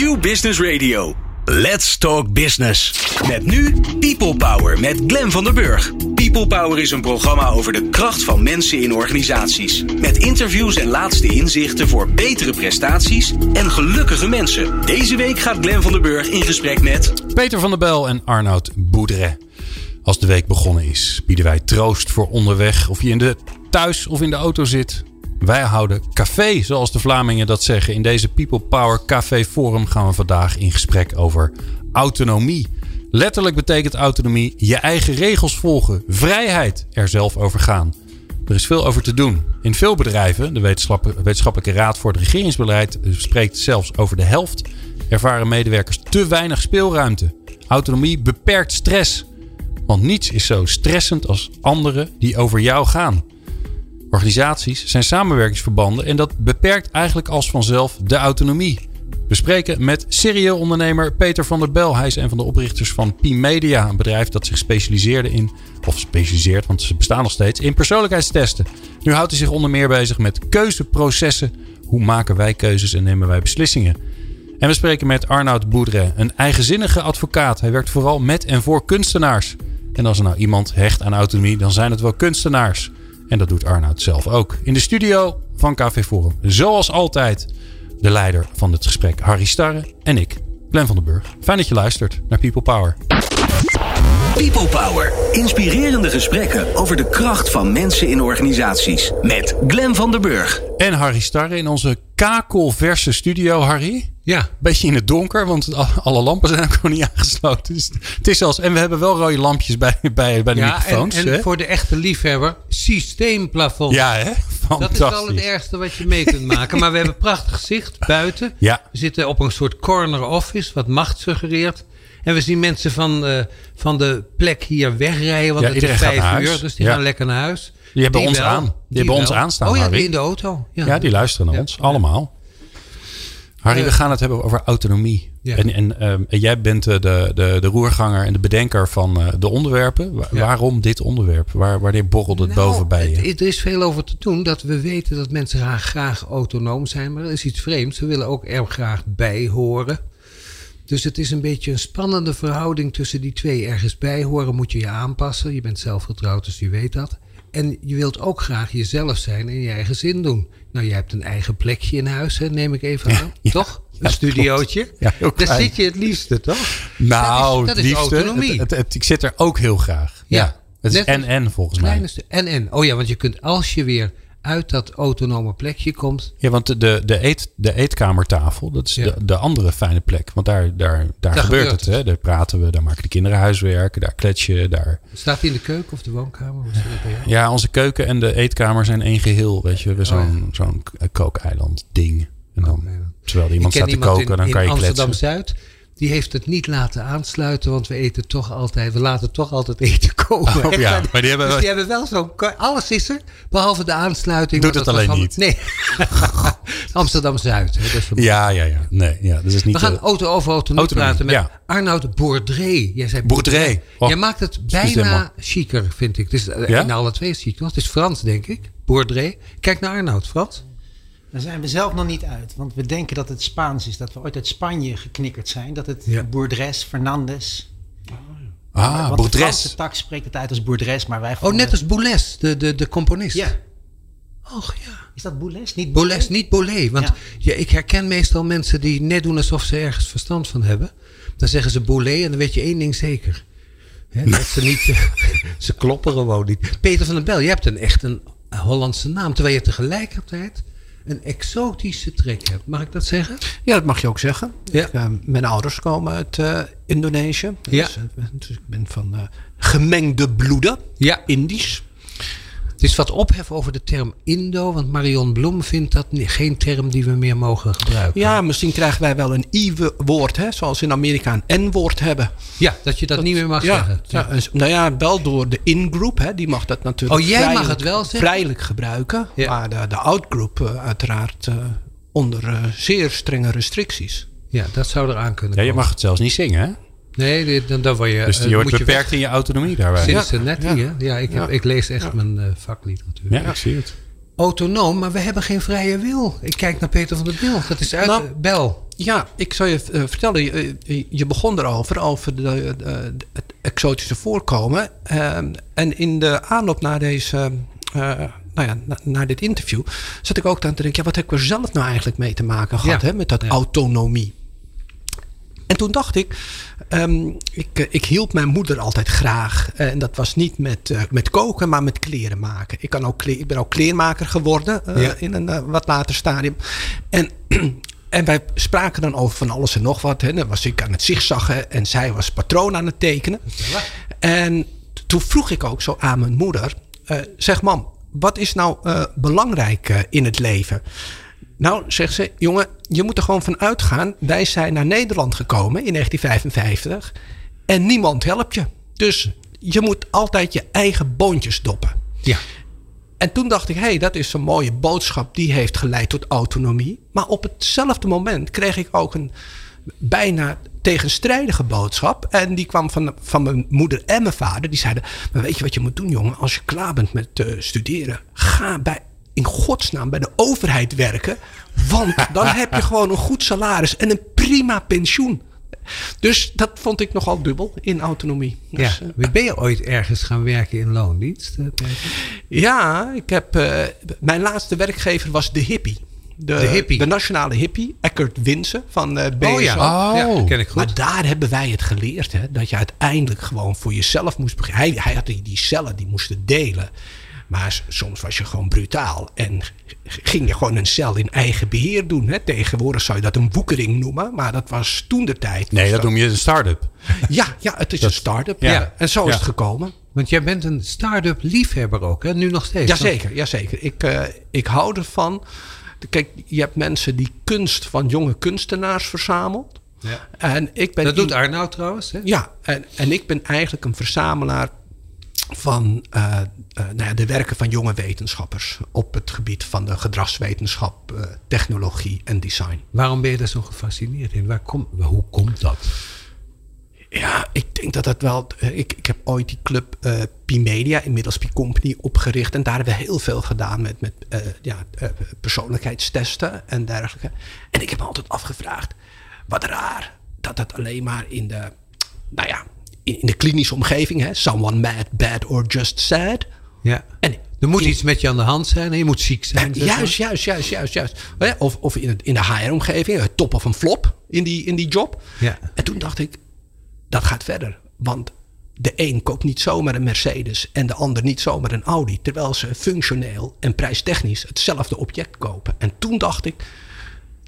New Business Radio. Let's Talk Business. Met nu People Power met Glen van der Burg. People Power is een programma over de kracht van mensen in organisaties. Met interviews en laatste inzichten voor betere prestaties en gelukkige mensen. Deze week gaat Glen van der Burg in gesprek met... Peter van der Bel en Arnoud Boedre. Als de week begonnen is, bieden wij troost voor onderweg. Of je in de thuis of in de auto zit. Wij houden café, zoals de Vlamingen dat zeggen. In deze People Power Café Forum gaan we vandaag in gesprek over autonomie. Letterlijk betekent autonomie je eigen regels volgen, vrijheid er zelf over gaan. Er is veel over te doen. In veel bedrijven, de Wetenschappelijke Raad voor het Regeringsbeleid spreekt zelfs over de helft, ervaren medewerkers te weinig speelruimte. Autonomie beperkt stress. Want niets is zo stressend als anderen die over jou gaan. Organisaties zijn samenwerkingsverbanden en dat beperkt eigenlijk als vanzelf de autonomie. We spreken met serieel ondernemer Peter van der Bel. Hij is een van de oprichters van Pi Media, een bedrijf dat zich specialiseerde in, of specialiseert, want ze bestaan nog steeds, in persoonlijkheidstesten. Nu houdt hij zich onder meer bezig met keuzeprocessen. Hoe maken wij keuzes en nemen wij beslissingen? En we spreken met Arnoud Boudre, een eigenzinnige advocaat. Hij werkt vooral met en voor kunstenaars. En als er nou iemand hecht aan autonomie, dan zijn het wel kunstenaars. En dat doet Arnoud zelf ook. In de studio van Café Forum. Zoals altijd de leider van het gesprek Harry Starre en ik, Glenn van den Burg. Fijn dat je luistert naar People Power. People Power. Inspirerende gesprekken over de kracht van mensen in organisaties. Met Glenn van der Burg. En Harry Starre in onze kakelverse studio, Harry. Ja. Beetje in het donker, want alle lampen zijn ook gewoon niet aangesloten. Dus het is zelfs, en we hebben wel rode lampjes bij, bij, bij de ja, microfoons. En, en voor de echte liefhebber, systeemplafond. Ja, hè? Dat is wel het ergste wat je mee kunt maken. Maar we hebben prachtig zicht buiten. Ja. We zitten op een soort corner office, wat macht suggereert. En we zien mensen van, uh, van de plek hier wegrijden, want Ja, het is vijf uur. Dus die gaan lekker naar huis. Die hebben ons wel. aan. Die hebben ons aanstaan, Oh ja, die in de auto. Ja, die luisteren naar ons. Allemaal. Harry, Eh, we gaan het hebben over autonomie. Ja. En, en, ehm, en jij bent eh, de, de, de roerganger en de bedenker van eh, de onderwerpen. Wa- Ja. Waarom dit onderwerp? Waar, wanneer borrelt het Nou, boven bij je? het- Er is veel over te doen. Dat we weten dat mensen graag, graag autonoom zijn. Maar er is iets vreemds. We willen ook er graag bij horen. Dus het is een beetje een spannende verhouding tussen die twee. Ergens bij horen moet je je aanpassen. Je bent zelf getrouwd, dus je weet dat. En je wilt ook graag jezelf zijn en je eigen zin doen. Nou, je hebt een eigen plekje in huis, hè, neem ik even aan. ja. toch? Een studiootje. Ja, Daar zit je het liefste, toch? Nou, dat is, dat het is liefste, autonomie. het- het- het- ik zit er ook heel graag. Ja. Het is en-en volgens mij. Kleine stu- en en. Oh ja, want je kunt als je weer uit dat autonome plekje komt. Ja, want de, de, eet, de eetkamertafel, dat is Ja. de, de andere fijne plek. Want daar, daar, daar, Daar gebeurt het. Hè? Daar praten we, daar maken de kinderen huiswerk, daar klets je. Daar... Staat die in de keuken of de woonkamer? Ja, onze keuken en de eetkamer zijn één geheel. Weet je, we hebben zo'n Oh, zo'n kookeiland ding. En dan, Kookeiland. terwijl er iemand staat te koken, in, dan kan je Amsterdam kletsen. Zuid. Die heeft het niet laten aansluiten, want we eten toch altijd, we laten toch altijd eten komen. Oh, ja, maar die hebben- dus die hebben wel zo'n, alles is er, behalve de aansluiting. Doet het alleen allemaal- Nee, Amsterdam Zuid. hè, dat is de- Ja, ja, ja. Nee, ja, dat is niet We gaan de- auto over autonomie Autonomie, praten met ja. Arnoud Bourdré. Jij zei Bourdré. Oh, Jij maakt het bijna chiquer, vind ik. Het is eh, Ja? in alle twee chic. Het is Frans, denk ik. Bourdré. Kijk naar Arnoud, Frans. Daar zijn we zelf nog niet uit. Want we denken dat het Spaans is. Dat we ooit uit Spanje geknikkerd zijn. Dat het Ja. Bourdres, Fernandes. Ah, want de Bourdres. Tak spreekt het uit als Bourdres. Maar wij Oh, net als Boulez, de, de, de componist. Ja. Och ja. Is dat Boulez? Niet Boulez, niet Bolé. Want Ja. ja, ik herken meestal mensen die net doen alsof ze ergens verstand van hebben. Dan zeggen ze Bolé en dan weet je één ding zeker. Hè, dat ze niet... ze kloppen gewoon niet. Peter van den Bel, je hebt een echt een Hollandse naam. Terwijl je tegelijkertijd een exotische trek hebt. Mag ik dat zeggen? Ja, dat mag je ook zeggen. Ja. Ik, eh, mijn ouders komen uit eh, Indonesië. Dus, eh, dus ik ben van eh, gemengde bloeden. Ja. Indisch. Het is wat ophef over de term Indo. Want Marion Bloem vindt dat geen term die we meer mogen gebruiken. Ja, misschien krijgen wij wel een I-woord, hè, zoals in Amerika een N-woord hebben. Ja, dat je dat, niet meer mag ja, zeggen. Ja, en s- nou ja, wel door de in-groep, hè, die mag dat natuurlijk Oh, jij mag vrijelijk- het wel zeggen? vrijelijk gebruiken. Ja. Maar de, de out-groep eh, uiteraard eh, onder eh, zeer strenge restricties. Ja, dat zou eraan kunnen Ja, je komen. mag het zelfs niet zingen, hè? Nee, dan, dan word je... Dus eh, je wordt beperkt in je autonomie daarbij. Cincinnati, Ja. hè? Ja, ik, heb, Ja. ik lees echt mijn eh, vakliteratuur. Ja, ik zie het. autonoom, maar we hebben geen vrije wil. Ik kijk naar Peter van der Bil. Dat is uit Nou, Bel. Ja, ik zal je eh, vertellen. Je, je begon erover, over de, de- het exotische voorkomen. Ehm, en in de aanloop naar deze. eh, nou ja, na- naar dit interview zat ik ook aan te denken: ja, wat heb ik er zelf nou eigenlijk mee te maken gehad Ja. hè, met dat Ja. autonomie? En toen dacht ik, ehm, ik, eh, ik hielp mijn moeder altijd graag. Eh, En dat was niet met, eh, met koken, maar met kleren maken. Ik, kan ook ik ben ook kleermaker geworden Ja. in een wat later stadium. En, en wij spraken dan over van alles en nog wat. Hè. Dan was ik aan het zigzaggen en zij was patroon aan het tekenen. En toen vroeg ik ook zo aan mijn moeder: Zeg, mam, wat is nou belangrijk in het leven? Nou, zegt ze, jongen, je moet er gewoon van uitgaan. Wij zijn naar Nederland gekomen in 1955 en niemand helpt je. Dus je moet altijd je eigen boontjes doppen. Ja. En toen dacht ik, hé, hey, dat is een mooie boodschap. Die heeft geleid tot autonomie. Maar op hetzelfde moment kreeg ik ook een bijna tegenstrijdige boodschap. En die kwam van, van mijn moeder en mijn vader. Die zeiden, maar weet je wat je moet doen, jongen? Als je klaar bent met eh, studeren, ga bij, in godsnaam bij de overheid werken. Want dan heb je gewoon een goed salaris en een prima pensioen. Dus dat vond ik nogal dubbel in autonomie. ja. Dus, eh, Ben je ooit ergens gaan werken in loondienst? eh? Ja, ik heb, eh, mijn laatste werkgever was de hippie. De, De hippie. De nationale hippie, Eckert Winsen van BSO. Oh ja. Oh. ja, ken ik goed. Maar daar hebben wij het geleerd, hè, dat je uiteindelijk gewoon voor jezelf moest beginnen. Hij, hij had die cellen, die moesten delen. Maar soms was je gewoon brutaal en ging je gewoon een cel in eigen beheer doen. Hè. Tegenwoordig zou je dat een woekering noemen, maar dat was toen de tijd. Nee, was dat noem je een start-up. Ja, ja, het is een start-up. ja. Ja. En zo is het gekomen. Want jij bent een start-up liefhebber ook, hè? Nu nog steeds. Jazeker, jazeker. Ik, eh, ik hou ervan. Kijk, je hebt mensen die kunst van jonge kunstenaars verzamelt. Ja. En ik ben Dat doet Arnoud trouwens, hè? Ja, en, en ik ben eigenlijk een verzamelaar van eh, eh, nou ja, de werken van jonge wetenschappers op het gebied van de gedragswetenschap, eh, technologie en design. Waarom ben je daar zo gefascineerd in? Waar kom, hoe komt dat? Ja, ik denk dat dat wel. Ik, ik heb ooit die club eh P-Media, inmiddels P-Company, opgericht. En daar hebben we heel veel gedaan met, met ja, persoonlijkheidstesten en dergelijke. En ik heb me altijd afgevraagd: wat raar dat dat alleen maar in de. Nou ja, in, in de klinische omgeving, hè, someone mad, bad or just sad. Ja. En Er moet in- iets met je aan de hand zijn. en Je moet ziek zijn. Juist, juist, juist, juist, juist. Hè, Of, of in, het, in de HR-omgeving, top of een flop in die, in die job. Ja. En toen dacht ik, dat gaat verder. Want de een koopt niet zomaar een Mercedes en de ander niet zomaar een Audi. Terwijl ze functioneel en prijstechnisch hetzelfde object kopen. En toen dacht ik,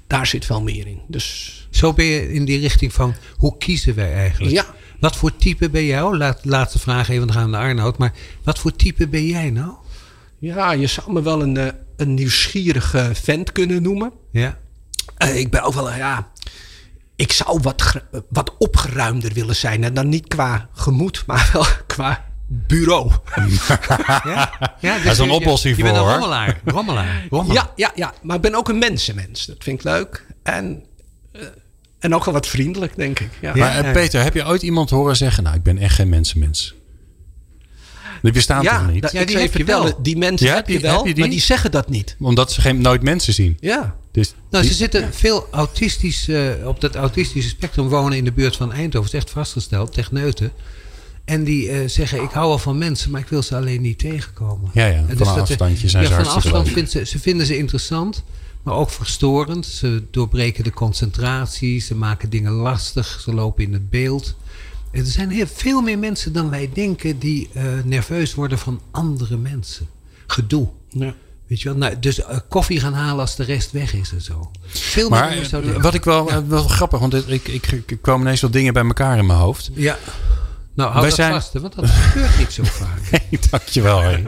daar zit wel meer in. Dus Zo ben je in die richting van hoe kiezen wij eigenlijk? Ja. Wat voor type ben jij? Oh, laat, laatste vraag even, dan gaan we naar Arnoud. Maar wat voor type ben jij nou? ja, je zou me wel een, eh, een nieuwsgierige vent kunnen noemen. Ja. Eh, ik ben ook wel, ja. Ik zou wat, wat opgeruimder willen zijn. En dan niet qua gemoed, maar wel qua bureau. ja? ja dus is een je- oplossing je bent voor, een hoor. rommelaar. Rommelaar. rommelaar. Ja, ja, ja, maar ik ben ook een mensenmens. Dat vind ik leuk. En, eh, en ook wel wat vriendelijk, denk ik. Ja. Maar eh, Peter, heb je ooit iemand horen zeggen... nou, ik ben echt geen mensenmens? Die bestaan Ja, toch niet? dat- Ja, ik die heb je wel. die mensen Ja, heb je wel, heb je die? maar die zeggen dat niet. Omdat ze geen, nooit mensen zien. Ja, Dus Nou, die- ze zitten veel autistisch, eh, op dat autistische spectrum wonen in de buurt van Eindhoven. Dat is echt vastgesteld, techneuten. En die eh, zeggen, ik hou wel van mensen, maar ik wil ze alleen niet tegenkomen. Ja, ja, En van dus een dat- afstandje zijn ja, ze van afstand vinden ze, ze vinden ze interessant, maar ook verstorend. Ze doorbreken de concentratie, ze maken dingen lastig, ze lopen in het beeld. Er zijn heel veel meer mensen dan wij denken die eh, nerveus worden van andere mensen. Gedoe. ja. Weet je wel? Nou, dus eh, koffie gaan halen als de rest weg is en zo. Veel meer Maar dan je zou eh, wat ik wel, wel grappig, want ik, ik, ik, ik kwam ineens wat dingen bij elkaar in mijn hoofd. Ja. Nou, hou Wij dat zijn- vast, want dat gebeurt niet zo vaak. Hey, dankjewel.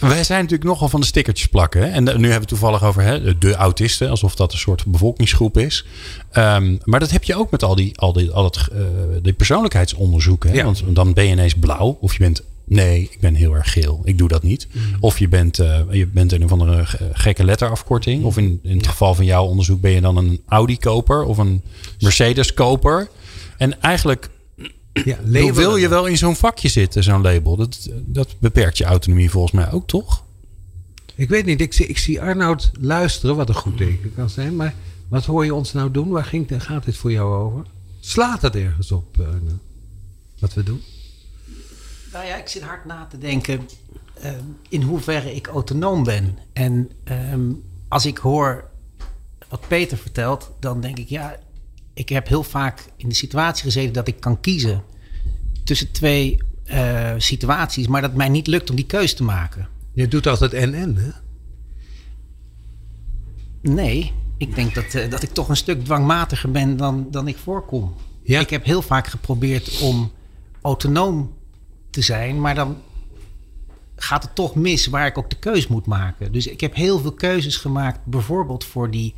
Wij zijn natuurlijk nogal van de stickertjes plakken. Hè? En nu hebben we het toevallig over hè, de autisten, alsof dat een soort bevolkingsgroep is. Ehm, maar dat heb je ook met al die, al die, al het, eh, die persoonlijkheidsonderzoeken. Hè? Ja. Want dan ben je ineens blauw, of je bent. Nee, ik ben heel erg geel. Ik doe dat niet. Of je bent, eh, je bent een of andere ge- gekke letterafkorting. Of in, in het geval van jouw onderzoek ben je dan een Audi-koper of een Mercedes-koper. En eigenlijk Ja, hoe wil je wel in zo'n vakje zitten, zo'n label? Dat, dat beperkt je autonomie volgens mij ook, toch? Ik weet niet, ik zie, ik zie Arnoud luisteren, wat een goed teken kan zijn. Maar wat hoor je ons nou doen? Waar ging, gaat dit voor jou over? Slaat het ergens op, uh, wat we doen? Nou ja, ik zit hard na te denken uh, in hoeverre ik autonoom ben. En ehm, als ik hoor wat Peter vertelt, dan denk ik, ja, ik heb heel vaak in de situatie gezeten dat ik kan kiezen tussen twee uh, situaties, maar dat mij niet lukt om die keuze te maken. Je doet altijd en-en, hè? Nee, ik denk dat, uh, dat ik toch een stuk dwangmatiger ben dan, dan ik voorkom. Ja. Ik heb heel vaak geprobeerd om autonoom te zijn, maar dan gaat het toch mis waar ik ook de keus moet maken. Dus ik heb heel veel keuzes gemaakt, bijvoorbeeld voor die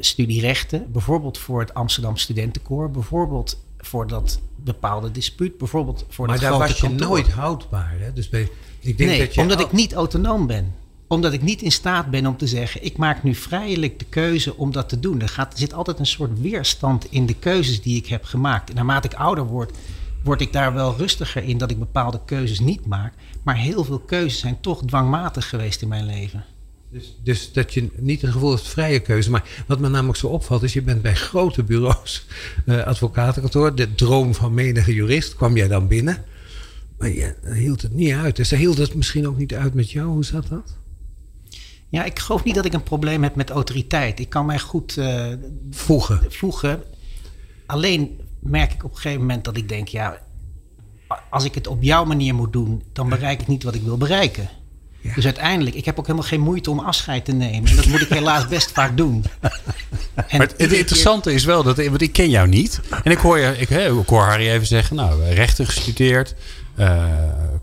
studierechten, bijvoorbeeld voor het Amsterdam Studentenkoor, bijvoorbeeld voor dat bepaalde dispuut, bijvoorbeeld voor maar dat daar was je kantoor. nooit houdbaar. Hè? Dus bij, ik denk nee, dat je omdat ik niet autonoom ben. Omdat ik niet in staat ben om te zeggen, ik maak nu vrijelijk de keuze om dat te doen. Er, gaat, er zit altijd een soort weerstand in de keuzes die ik heb gemaakt. En naarmate ik ouder word, word ik daar wel rustiger in dat ik bepaalde keuzes niet maak. Maar heel veel keuzes zijn toch dwangmatig geweest in mijn leven. Dus, dus dat je niet een gevoel hebt vrije keuze. Maar wat me namelijk zo opvalt is, je bent bij grote bureaus, eh, advocatenkantoor, de droom van menige jurist, kwam jij dan binnen. Maar je hield het niet uit. Dus hij hield het misschien ook niet uit met jou. Hoe zat dat? Ja, ik geloof niet dat ik een probleem heb met autoriteit. Ik kan mij goed eh, Voegen. voegen. Alleen merk ik op een gegeven moment dat ik denk, ja, als ik het op jouw manier moet doen, dan bereik ik niet wat ik wil bereiken. Ja. Dus uiteindelijk, ik heb ook helemaal geen moeite om afscheid te nemen. En dat moet ik helaas best vaak doen. En Maar het, keer- interessante is wel dat want ik ken jou niet. En ik hoor, je, ik, hoor Harry even zeggen, nou, rechten gestudeerd, eh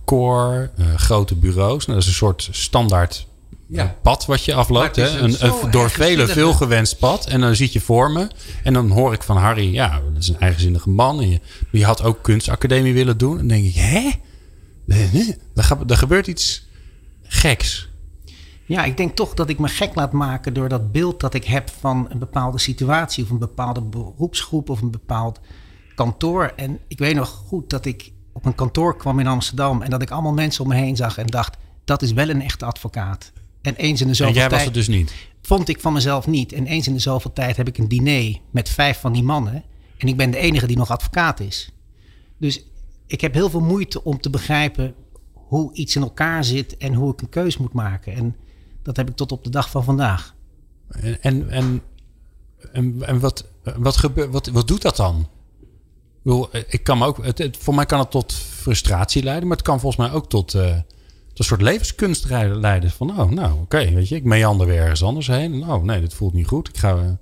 core, eh, grote bureaus. Nou, dat is een soort standaard Ja. eh, pad wat je afloopt. Hè? een door velen veel gewenst pad. En dan zit je voor me. En dan hoor ik van Harry, ja, dat is een eigenzinnige man. En je, je had ook kunstacademie willen doen. En dan denk ik, hè? Er gebeurt iets geks. Ja, ik denk toch dat ik me gek laat maken door dat beeld dat ik heb van een bepaalde situatie of een bepaalde beroepsgroep of een bepaald kantoor. En ik weet nog goed dat ik op een kantoor kwam in Amsterdam en dat ik allemaal mensen om me heen zag en dacht, dat is wel een echte advocaat. En eens in de En zoveel jij was tijd het dus niet. vond ik van mezelf niet. En eens in de zoveel tijd heb ik een diner met vijf van die mannen. En ik ben de enige die nog advocaat is. Dus ik heb heel veel moeite om te begrijpen hoe iets in elkaar zit en hoe ik een keus moet maken. En dat heb ik tot op de dag van vandaag. En, en, en, en, wat, wat, gebeurt, wat, wat doet dat dan? Ik, ik kan ook, het, voor mij kan het tot frustratie leiden, maar het kan volgens mij ook tot, eh, tot een soort levenskunst leiden. Van, oh, nou, oké, weet je, ik meander weer ergens anders heen. En, oh, nee, dit voelt niet goed. Ik ga.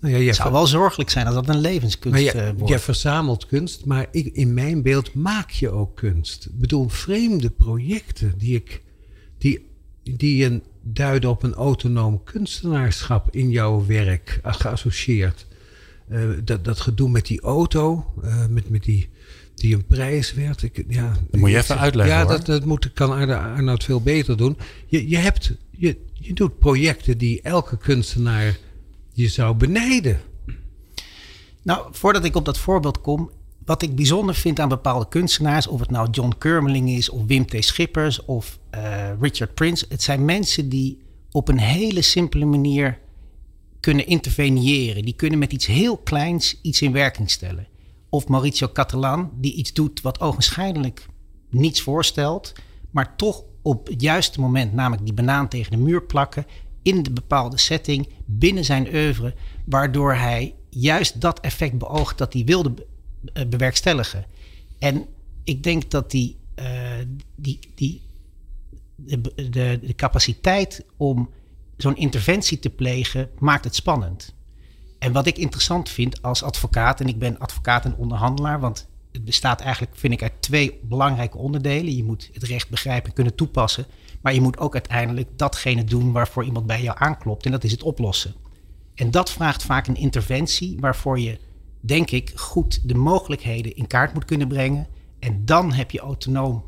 Eh, Nou ja, Het zou wel zorgelijk zijn als dat een levenskunst Maar eh, je, wordt. je verzamelt kunst, maar ik, in mijn beeld maak je ook kunst. Ik bedoel, vreemde projecten die, ik, die, die een, duiden op een autonoom kunstenaarschap in jouw werk eh, geassocieerd. Eh, dat, dat gedoe met die auto, eh, met, met die, die een prijs werd. Ik, ja, Dat moet je even uitleggen, Ja, hoor. dat, dat moet, kan Arnoud veel beter doen. Je, je, hebt, je, je doet projecten die elke kunstenaar je zou benijden. Nou, voordat ik op dat voorbeeld kom. Wat ik bijzonder vind aan bepaalde kunstenaars, of het nou John Kermeling is, of Wim T. Schippers, of eh, Richard Prince. Het zijn mensen die op een hele simpele manier kunnen interveneren. Die kunnen met iets heel kleins iets in werking stellen. Of Mauricio Catalan, die iets doet wat ogenschijnlijk niets voorstelt, maar toch op het juiste moment, namelijk die banaan tegen de muur plakken, in de bepaalde setting, binnen zijn oeuvre, waardoor hij juist dat effect beoogt dat hij wilde eh, bewerkstelligen. En ik denk dat die, eh, die, die, de capaciteit om zo'n interventie te plegen, maakt het spannend. En wat ik interessant vind als advocaat, en ik ben advocaat en onderhandelaar, want het bestaat eigenlijk, vind ik, uit twee belangrijke onderdelen. Je moet het recht begrijpen en kunnen toepassen, maar je moet ook uiteindelijk datgene doen waarvoor iemand bij jou aanklopt, en dat is het oplossen. En dat vraagt vaak een interventie waarvoor je, denk ik, goed de mogelijkheden in kaart moet kunnen brengen. En dan heb je autonoom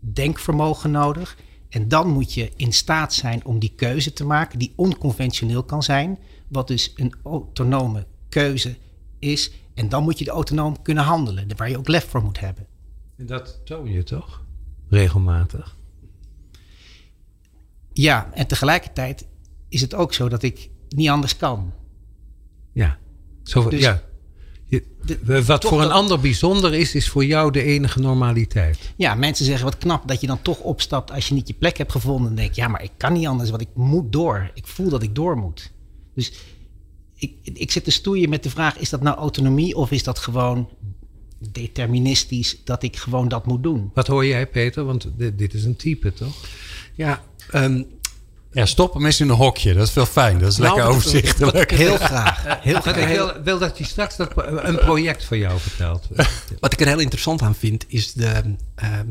denkvermogen nodig. En dan moet je in staat zijn om die keuze te maken, die onconventioneel kan zijn, wat dus een autonome keuze is. En dan moet je de autonoom kunnen handelen, waar je ook lef voor moet hebben. En dat toon je toch? Regelmatig. Ja, en tegelijkertijd is het ook zo dat ik niet anders kan. Ja. Zo, Dus- ja. Je- De- wat voor een dat- ander bijzonder is, is voor jou de enige normaliteit. Ja, mensen zeggen wat knap dat je dan toch opstapt als je niet je plek hebt gevonden. Dan denk ik, ja, maar ik kan niet anders, want ik moet door. Ik voel dat ik door moet. Dus ik, ik zit te stoeien met de vraag, is dat nou autonomie of is dat gewoon deterministisch dat ik gewoon dat moet doen? Wat hoor jij, Peter? Want dit, dit is een type, toch? Ja, ehm, Ja, stop hem eens in een hokje. Dat is veel fijn. Dat is Nou, lekker dat- overzichtelijk. Heel graag. Heel graag. ik wil, wil dat hij straks dat, een project voor jou vertelt. Wat ik er heel interessant aan vind, is de, ehm,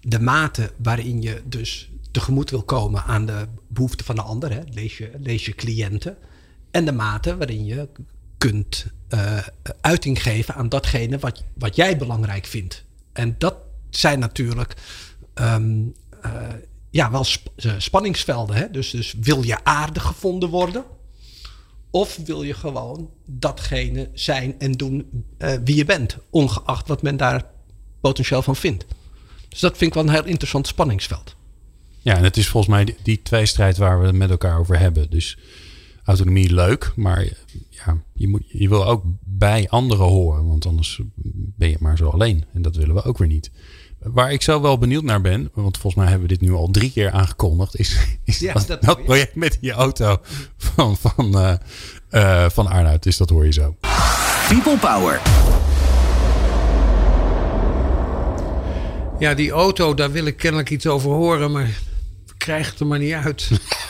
de mate waarin je dus tegemoet wil komen aan de behoeften van de ander. Hè? Lees, je, lees je cliënten. En de mate waarin je kunt eh, uiting geven aan datgene wat, wat jij belangrijk vindt. En dat zijn natuurlijk ehm, eh, ja, wel eh, spanningsvelden. Hè? Dus, dus wil je aardig gevonden worden? Of wil je gewoon datgene zijn en doen wie je bent, ongeacht wat men daar potentieel van vindt. Dus dat vind ik wel een heel interessant spanningsveld. Ja, en het is volgens mij die, die tweestrijd waar we het met elkaar over hebben. Dus autonomie leuk, maar ja, je, moet, je wil ook bij anderen horen. Want anders ben je maar zo alleen. En dat willen we ook weer niet. Waar ik zo wel benieuwd naar ben, want volgens mij hebben we dit nu al drie keer aangekondigd, is, is Ja, dat, dat project met die auto van, van, eh eh, van Arnoud. Dus dat hoor je zo. People Power. Ja, die auto, daar wil ik kennelijk iets over horen, maar we krijgen het er maar niet uit.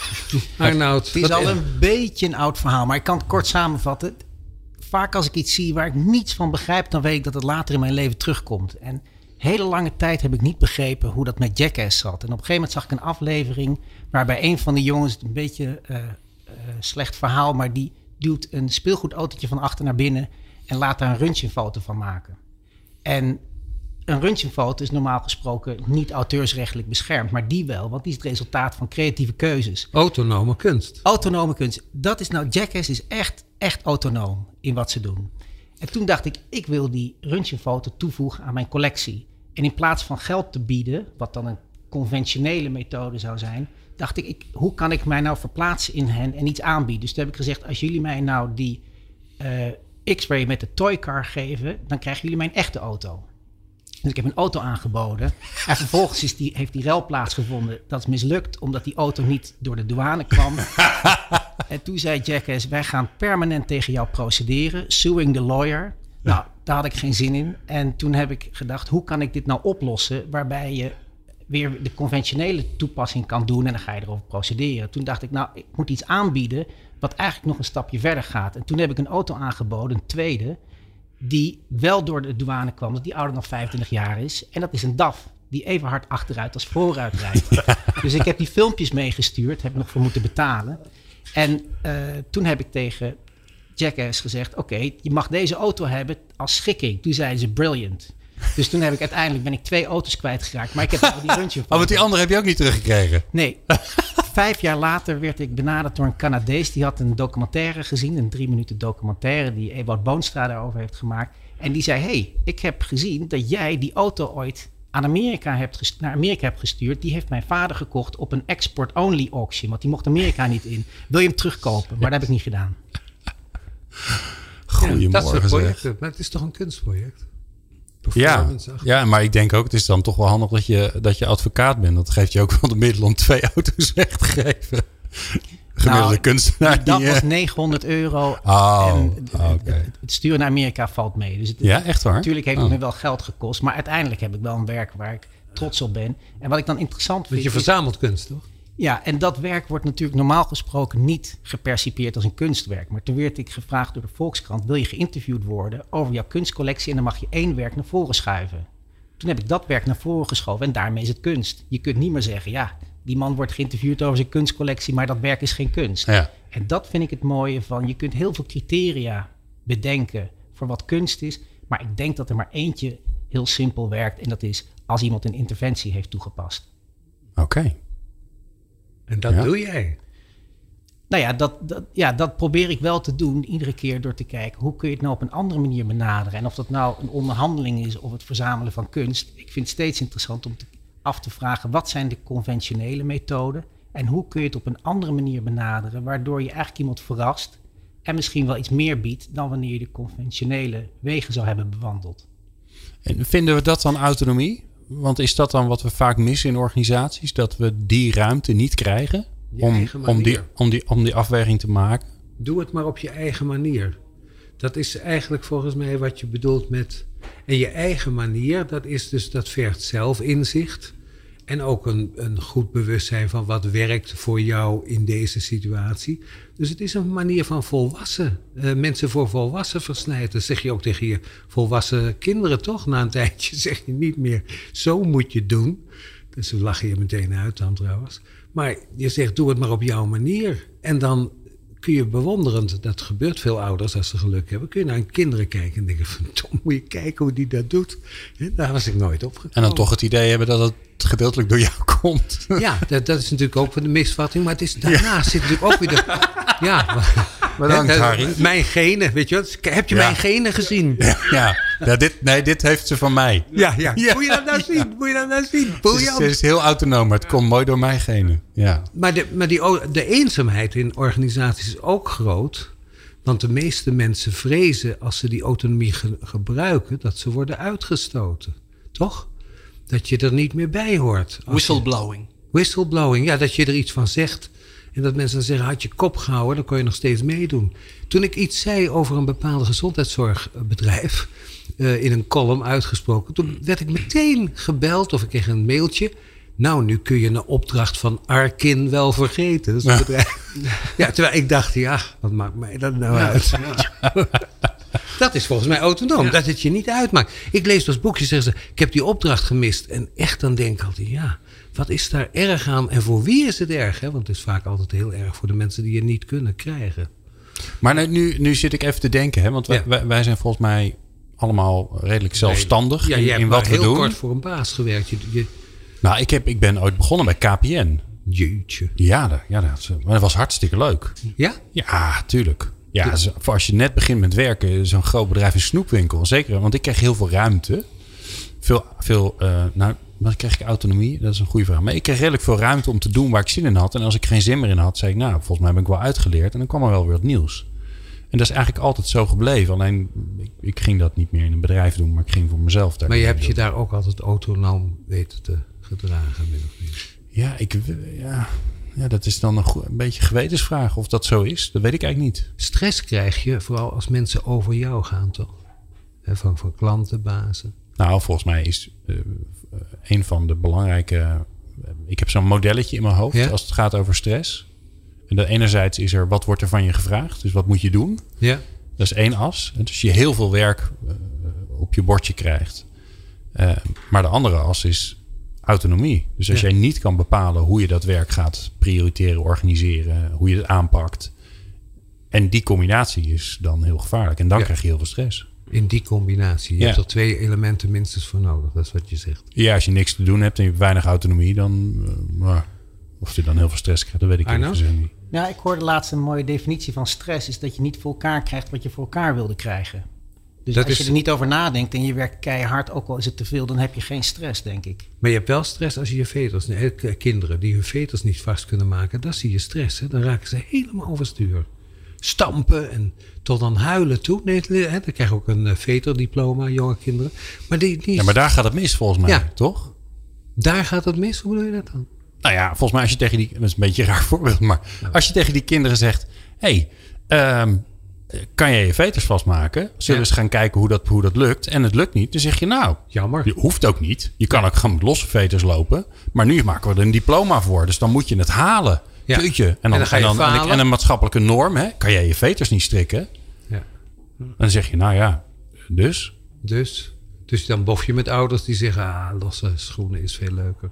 Arnoud. Het is al een beetje een oud verhaal, maar ik kan het kort samenvatten. Vaak als ik iets zie waar ik niets van begrijp, dan weet ik dat het later in mijn leven terugkomt. En hele lange tijd heb ik niet begrepen hoe dat met Jackass zat. En op een gegeven moment zag ik een aflevering waarbij een van de jongens, een beetje eh, slecht verhaal, maar die duwt een speelgoedautootje van achter naar binnen en laat daar een röntgenfoto van maken. En een röntgenfoto is normaal gesproken niet auteursrechtelijk beschermd, maar die wel, want die is het resultaat van creatieve keuzes. Autonome kunst. Autonome kunst. Dat is nou, Jackass is echt, echt autonoom in wat ze doen. En toen dacht ik, ik wil die röntgenfoto toevoegen aan mijn collectie. En in plaats van geld te bieden, wat dan een conventionele methode zou zijn, dacht ik, ik hoe kan ik mij nou verplaatsen in hen en iets aanbieden? Dus toen heb ik gezegd, als jullie mij nou die eh, X-ray met de toycar geven, dan krijgen jullie mijn echte auto. Dus ik heb een auto aangeboden. En vervolgens is die, heeft die rel plaatsgevonden. Dat is mislukt, omdat die auto niet door de douane kwam. en toen zei Jackass, wij gaan permanent tegen jou procederen. Suing the lawyer. Nou, daar had ik geen zin in. En toen heb ik gedacht, hoe kan ik dit nou oplossen... waarbij je weer de conventionele toepassing kan doen... en dan ga je erover procederen. Toen dacht ik, nou, ik moet iets aanbieden... wat eigenlijk nog een stapje verder gaat. En toen heb ik een auto aangeboden, een tweede die wel door de douane kwam, dat die ouder dan 25 jaar is. En dat is een DAF, die even hard achteruit als vooruit rijdt. dus ik heb die filmpjes meegestuurd, heb nog voor moeten betalen. En eh, toen heb ik tegen Jackass gezegd, oké, je mag deze auto hebben als schikking. Toen zeiden ze, brilliant. Dus toen heb ik uiteindelijk ben ik twee auto's kwijtgeraakt. Maar ik heb wel die röntgen Oh, want die andere heb je ook niet teruggekregen. Nee. Vijf jaar later werd ik benaderd door een Canadees. Die had een documentaire gezien, een drie minuten documentaire die Ewout Boonstra daarover heeft gemaakt. En die zei: hey, ik heb gezien dat jij die auto ooit aan Amerika hebt naar Amerika hebt gestuurd. Die heeft mijn vader gekocht op een export-only auction, want die mocht Amerika niet in. Wil je hem terugkopen? Maar dat heb ik niet gedaan. Goedemorgen. dat soort zeg. projecten. Maar het is toch een kunstproject? Ja, ja, maar ik denk ook, het is dan toch wel handig dat je, dat je advocaat bent. Dat geeft je ook wel de middelen om twee auto's weg te geven. Gemiddelde Nou, kunstenaar. Dat die, eh, was 900 euro. Oh, en oh, het, sturen naar Amerika valt mee. Dus het, Ja, echt waar? Natuurlijk heeft Oh. het me wel geld gekost. Maar uiteindelijk heb ik wel een werk waar ik trots op ben. En wat ik dan interessant vind. Want je is- verzamelt kunst, toch? Ja, en dat werk wordt natuurlijk normaal gesproken niet gepercipieerd als een kunstwerk. Maar toen werd ik gevraagd door de Volkskrant: wil je geïnterviewd worden over jouw kunstcollectie? En dan mag je één werk naar voren schuiven. Toen heb ik dat werk naar voren geschoven en daarmee is het kunst. Je kunt niet meer zeggen: ja, die man wordt geïnterviewd over zijn kunstcollectie, maar dat werk is geen kunst. Ja. En dat vind ik het mooie van: je kunt heel veel criteria bedenken voor wat kunst is. Maar ik denk dat er maar eentje heel simpel werkt. En dat is als iemand een interventie heeft toegepast. Oké. En dat Ja. doe jij. Nou ja dat, dat, ja, dat probeer ik wel te doen iedere keer door te kijken hoe kun je het nou op een andere manier benaderen. En of dat nou een onderhandeling is of het verzamelen van kunst. Ik vind het steeds interessant om te, af te vragen wat zijn de conventionele methoden En hoe kun je het op een andere manier benaderen, waardoor je eigenlijk iemand verrast en misschien wel iets meer biedt dan wanneer je de conventionele wegen zou hebben bewandeld. En vinden we dat dan autonomie? Want is dat dan wat we vaak missen in organisaties? Dat we die ruimte niet krijgen om, om, die, om, die, om die afweging te maken? Doe het maar op je eigen manier. Dat is eigenlijk volgens mij wat je bedoelt met. En je eigen manier, dat is dus dat vergt zelfinzicht. En ook een, een goed bewustzijn van wat werkt voor jou in deze situatie. Dus het is een manier van volwassen. eh, mensen voor volwassen versnijden. Zeg je ook tegen je volwassen kinderen toch? Na een tijdje zeg je niet meer, zo moet je doen. Dus ze lachen je meteen uit dan trouwens. Maar je zegt, doe het maar op jouw manier. En dan kun je bewonderend, dat gebeurt veel ouders als ze geluk hebben, kun je naar hun kinderen kijken en denken van, Tom, moet je kijken hoe die dat doet. Daar was ik nooit op gekomen. En dan toch het idee hebben dat het gedeeltelijk door jou komt. Ja, dat, dat is natuurlijk ook een misvatting, maar het is, daarnaast zit natuurlijk ook weer de... Ja, Bedankt, hè, dat- Harry. Mijn genen, weet je wel. Heb je Ja. mijn genen gezien? ja, ja dit, nee, dit heeft ze van mij. Ja, ja. Ja. Moet je dat nou zien? Moet je dat nou zien? Ze is, Briljant. ze is heel autonoom, maar het komt mooi door mij genen. Ja. Maar, de, maar die, de eenzaamheid in organisaties is ook groot. Want de meeste mensen vrezen als ze die autonomie ge- gebruiken, dat ze worden uitgestoten. Toch? Dat je er niet meer bij hoort. Je- Whistleblowing. whistleblowing, ja, dat je er iets van zegt. En dat mensen dan zeggen, had je kop gehouden, dan kon je nog steeds meedoen. Toen ik iets zei over een bepaalde gezondheidszorgbedrijf, eh, in een column uitgesproken, toen werd ik meteen gebeld of ik kreeg een mailtje. Nou, nu kun je een opdracht van Arkin wel vergeten. Dat een bedrijf. Ja, terwijl ik dacht, ja, wat maakt mij dat nou uit? Dat is volgens mij autonoom, dat het je niet uitmaakt. Ik lees dus boekjes en zeggen ze, ik heb die opdracht gemist. En echt dan denk ik altijd, ja, wat is daar erg aan? En voor wie is het erg? Hè? Want het is vaak altijd heel erg voor de mensen die je niet kunnen krijgen. Maar nu- nu, zit ik even te denken, hè, want Ja. wij zijn volgens mij allemaal redelijk zelfstandig Ja, in, maar wat we heel doen. kort voor een baas gewerkt. Je, je, Nou, ik, heb, ik ben ooit begonnen bij KPN. jeetje. Ja, dat, ja dat, maar dat was hartstikke leuk. Ja? Ja, tuurlijk. Ja, als je net begint met werken, zo'n groot bedrijf, een snoepwinkel. Zeker, want ik kreeg heel veel ruimte. Veel, veel eh, nou, wat kreeg ik autonomie? Dat is een goede vraag. Maar ik kreeg redelijk veel ruimte om te doen waar ik zin in had. En als ik geen zin meer in had, zei ik, nou, volgens mij ben ik wel uitgeleerd. En dan kwam er wel weer wat nieuws. En dat is eigenlijk altijd zo gebleven. Alleen, ik, ik ging dat niet meer in een bedrijf doen, maar ik ging voor mezelf daar Maar je doen. hebt je daar ook altijd autonoom weten te gedragen. min of meer. Ja, ik, ja, ja, dat is dan een, een beetje gewetensvraag of dat zo is. Dat weet ik eigenlijk niet. Stress krijg je vooral als mensen over jou gaan, toch? Hè, Van, van klanten, bazen. Nou, volgens mij is eh, eh, een van de belangrijke. eh, ik heb zo'n modelletje in mijn hoofd Ja? als het gaat over stress. En dat enerzijds is er wat wordt er van je gevraagd, dus wat moet je doen? Ja. Dat is één as. Dus je heel veel werk eh, op je bordje krijgt. Eh, maar de andere as is autonomie. Dus als Ja. jij niet kan bepalen hoe je dat werk gaat prioriteren, organiseren, hoe je het aanpakt. En die combinatie is dan heel gevaarlijk. En dan Ja. krijg je heel veel stress. In die combinatie. Je Ja. hebt er twee elementen minstens voor nodig. Dat is wat je zegt. Ja, als je niks te doen hebt en je hebt weinig autonomie, dan. eh, of je dan heel veel stress krijgt, dat weet ik niet. Ja, ik hoorde laatst een mooie definitie van stress. Is dat je niet voor elkaar krijgt wat je voor elkaar wilde krijgen. Dus Dat als is- je er niet over nadenkt en je werkt keihard, ook al is het te veel, dan heb je geen stress, denk ik. Maar je hebt wel stress als je je veters... k- kinderen die hun veters niet vast kunnen maken. Dat zie je stress. Hè? Dan raken ze helemaal overstuur. Stampen en tot dan huilen toe. Nee, hè, dan krijg je ook een eh, veterdiploma, jonge kinderen. Maar, die, die, Ja, maar daar gaat het mis volgens mij, Ja. toch? daar gaat het mis. Hoe doe je dat dan? Nou ja, volgens mij als je tegen die... Dat is een beetje een raar voorbeeld, maar als je tegen die kinderen zegt... hey, ehm, kan jij je veters vastmaken? Zullen we Ja. eens gaan kijken hoe dat, hoe dat lukt? En het lukt niet, dan zeg je nou... Jammer. Je hoeft ook niet. Je kan ook gewoon met losse veters lopen. Maar nu maken we er een diploma voor. Dus dan moet je het halen. Ja. En, dan, En dan ga je en, en, een maatschappelijke norm. Hè? Kan jij je veters niet strikken? Ja. En dan zeg je, nou ja, dus. Dus, dus dan bof je met ouders die zeggen... Ah, losse schoenen is veel leuker.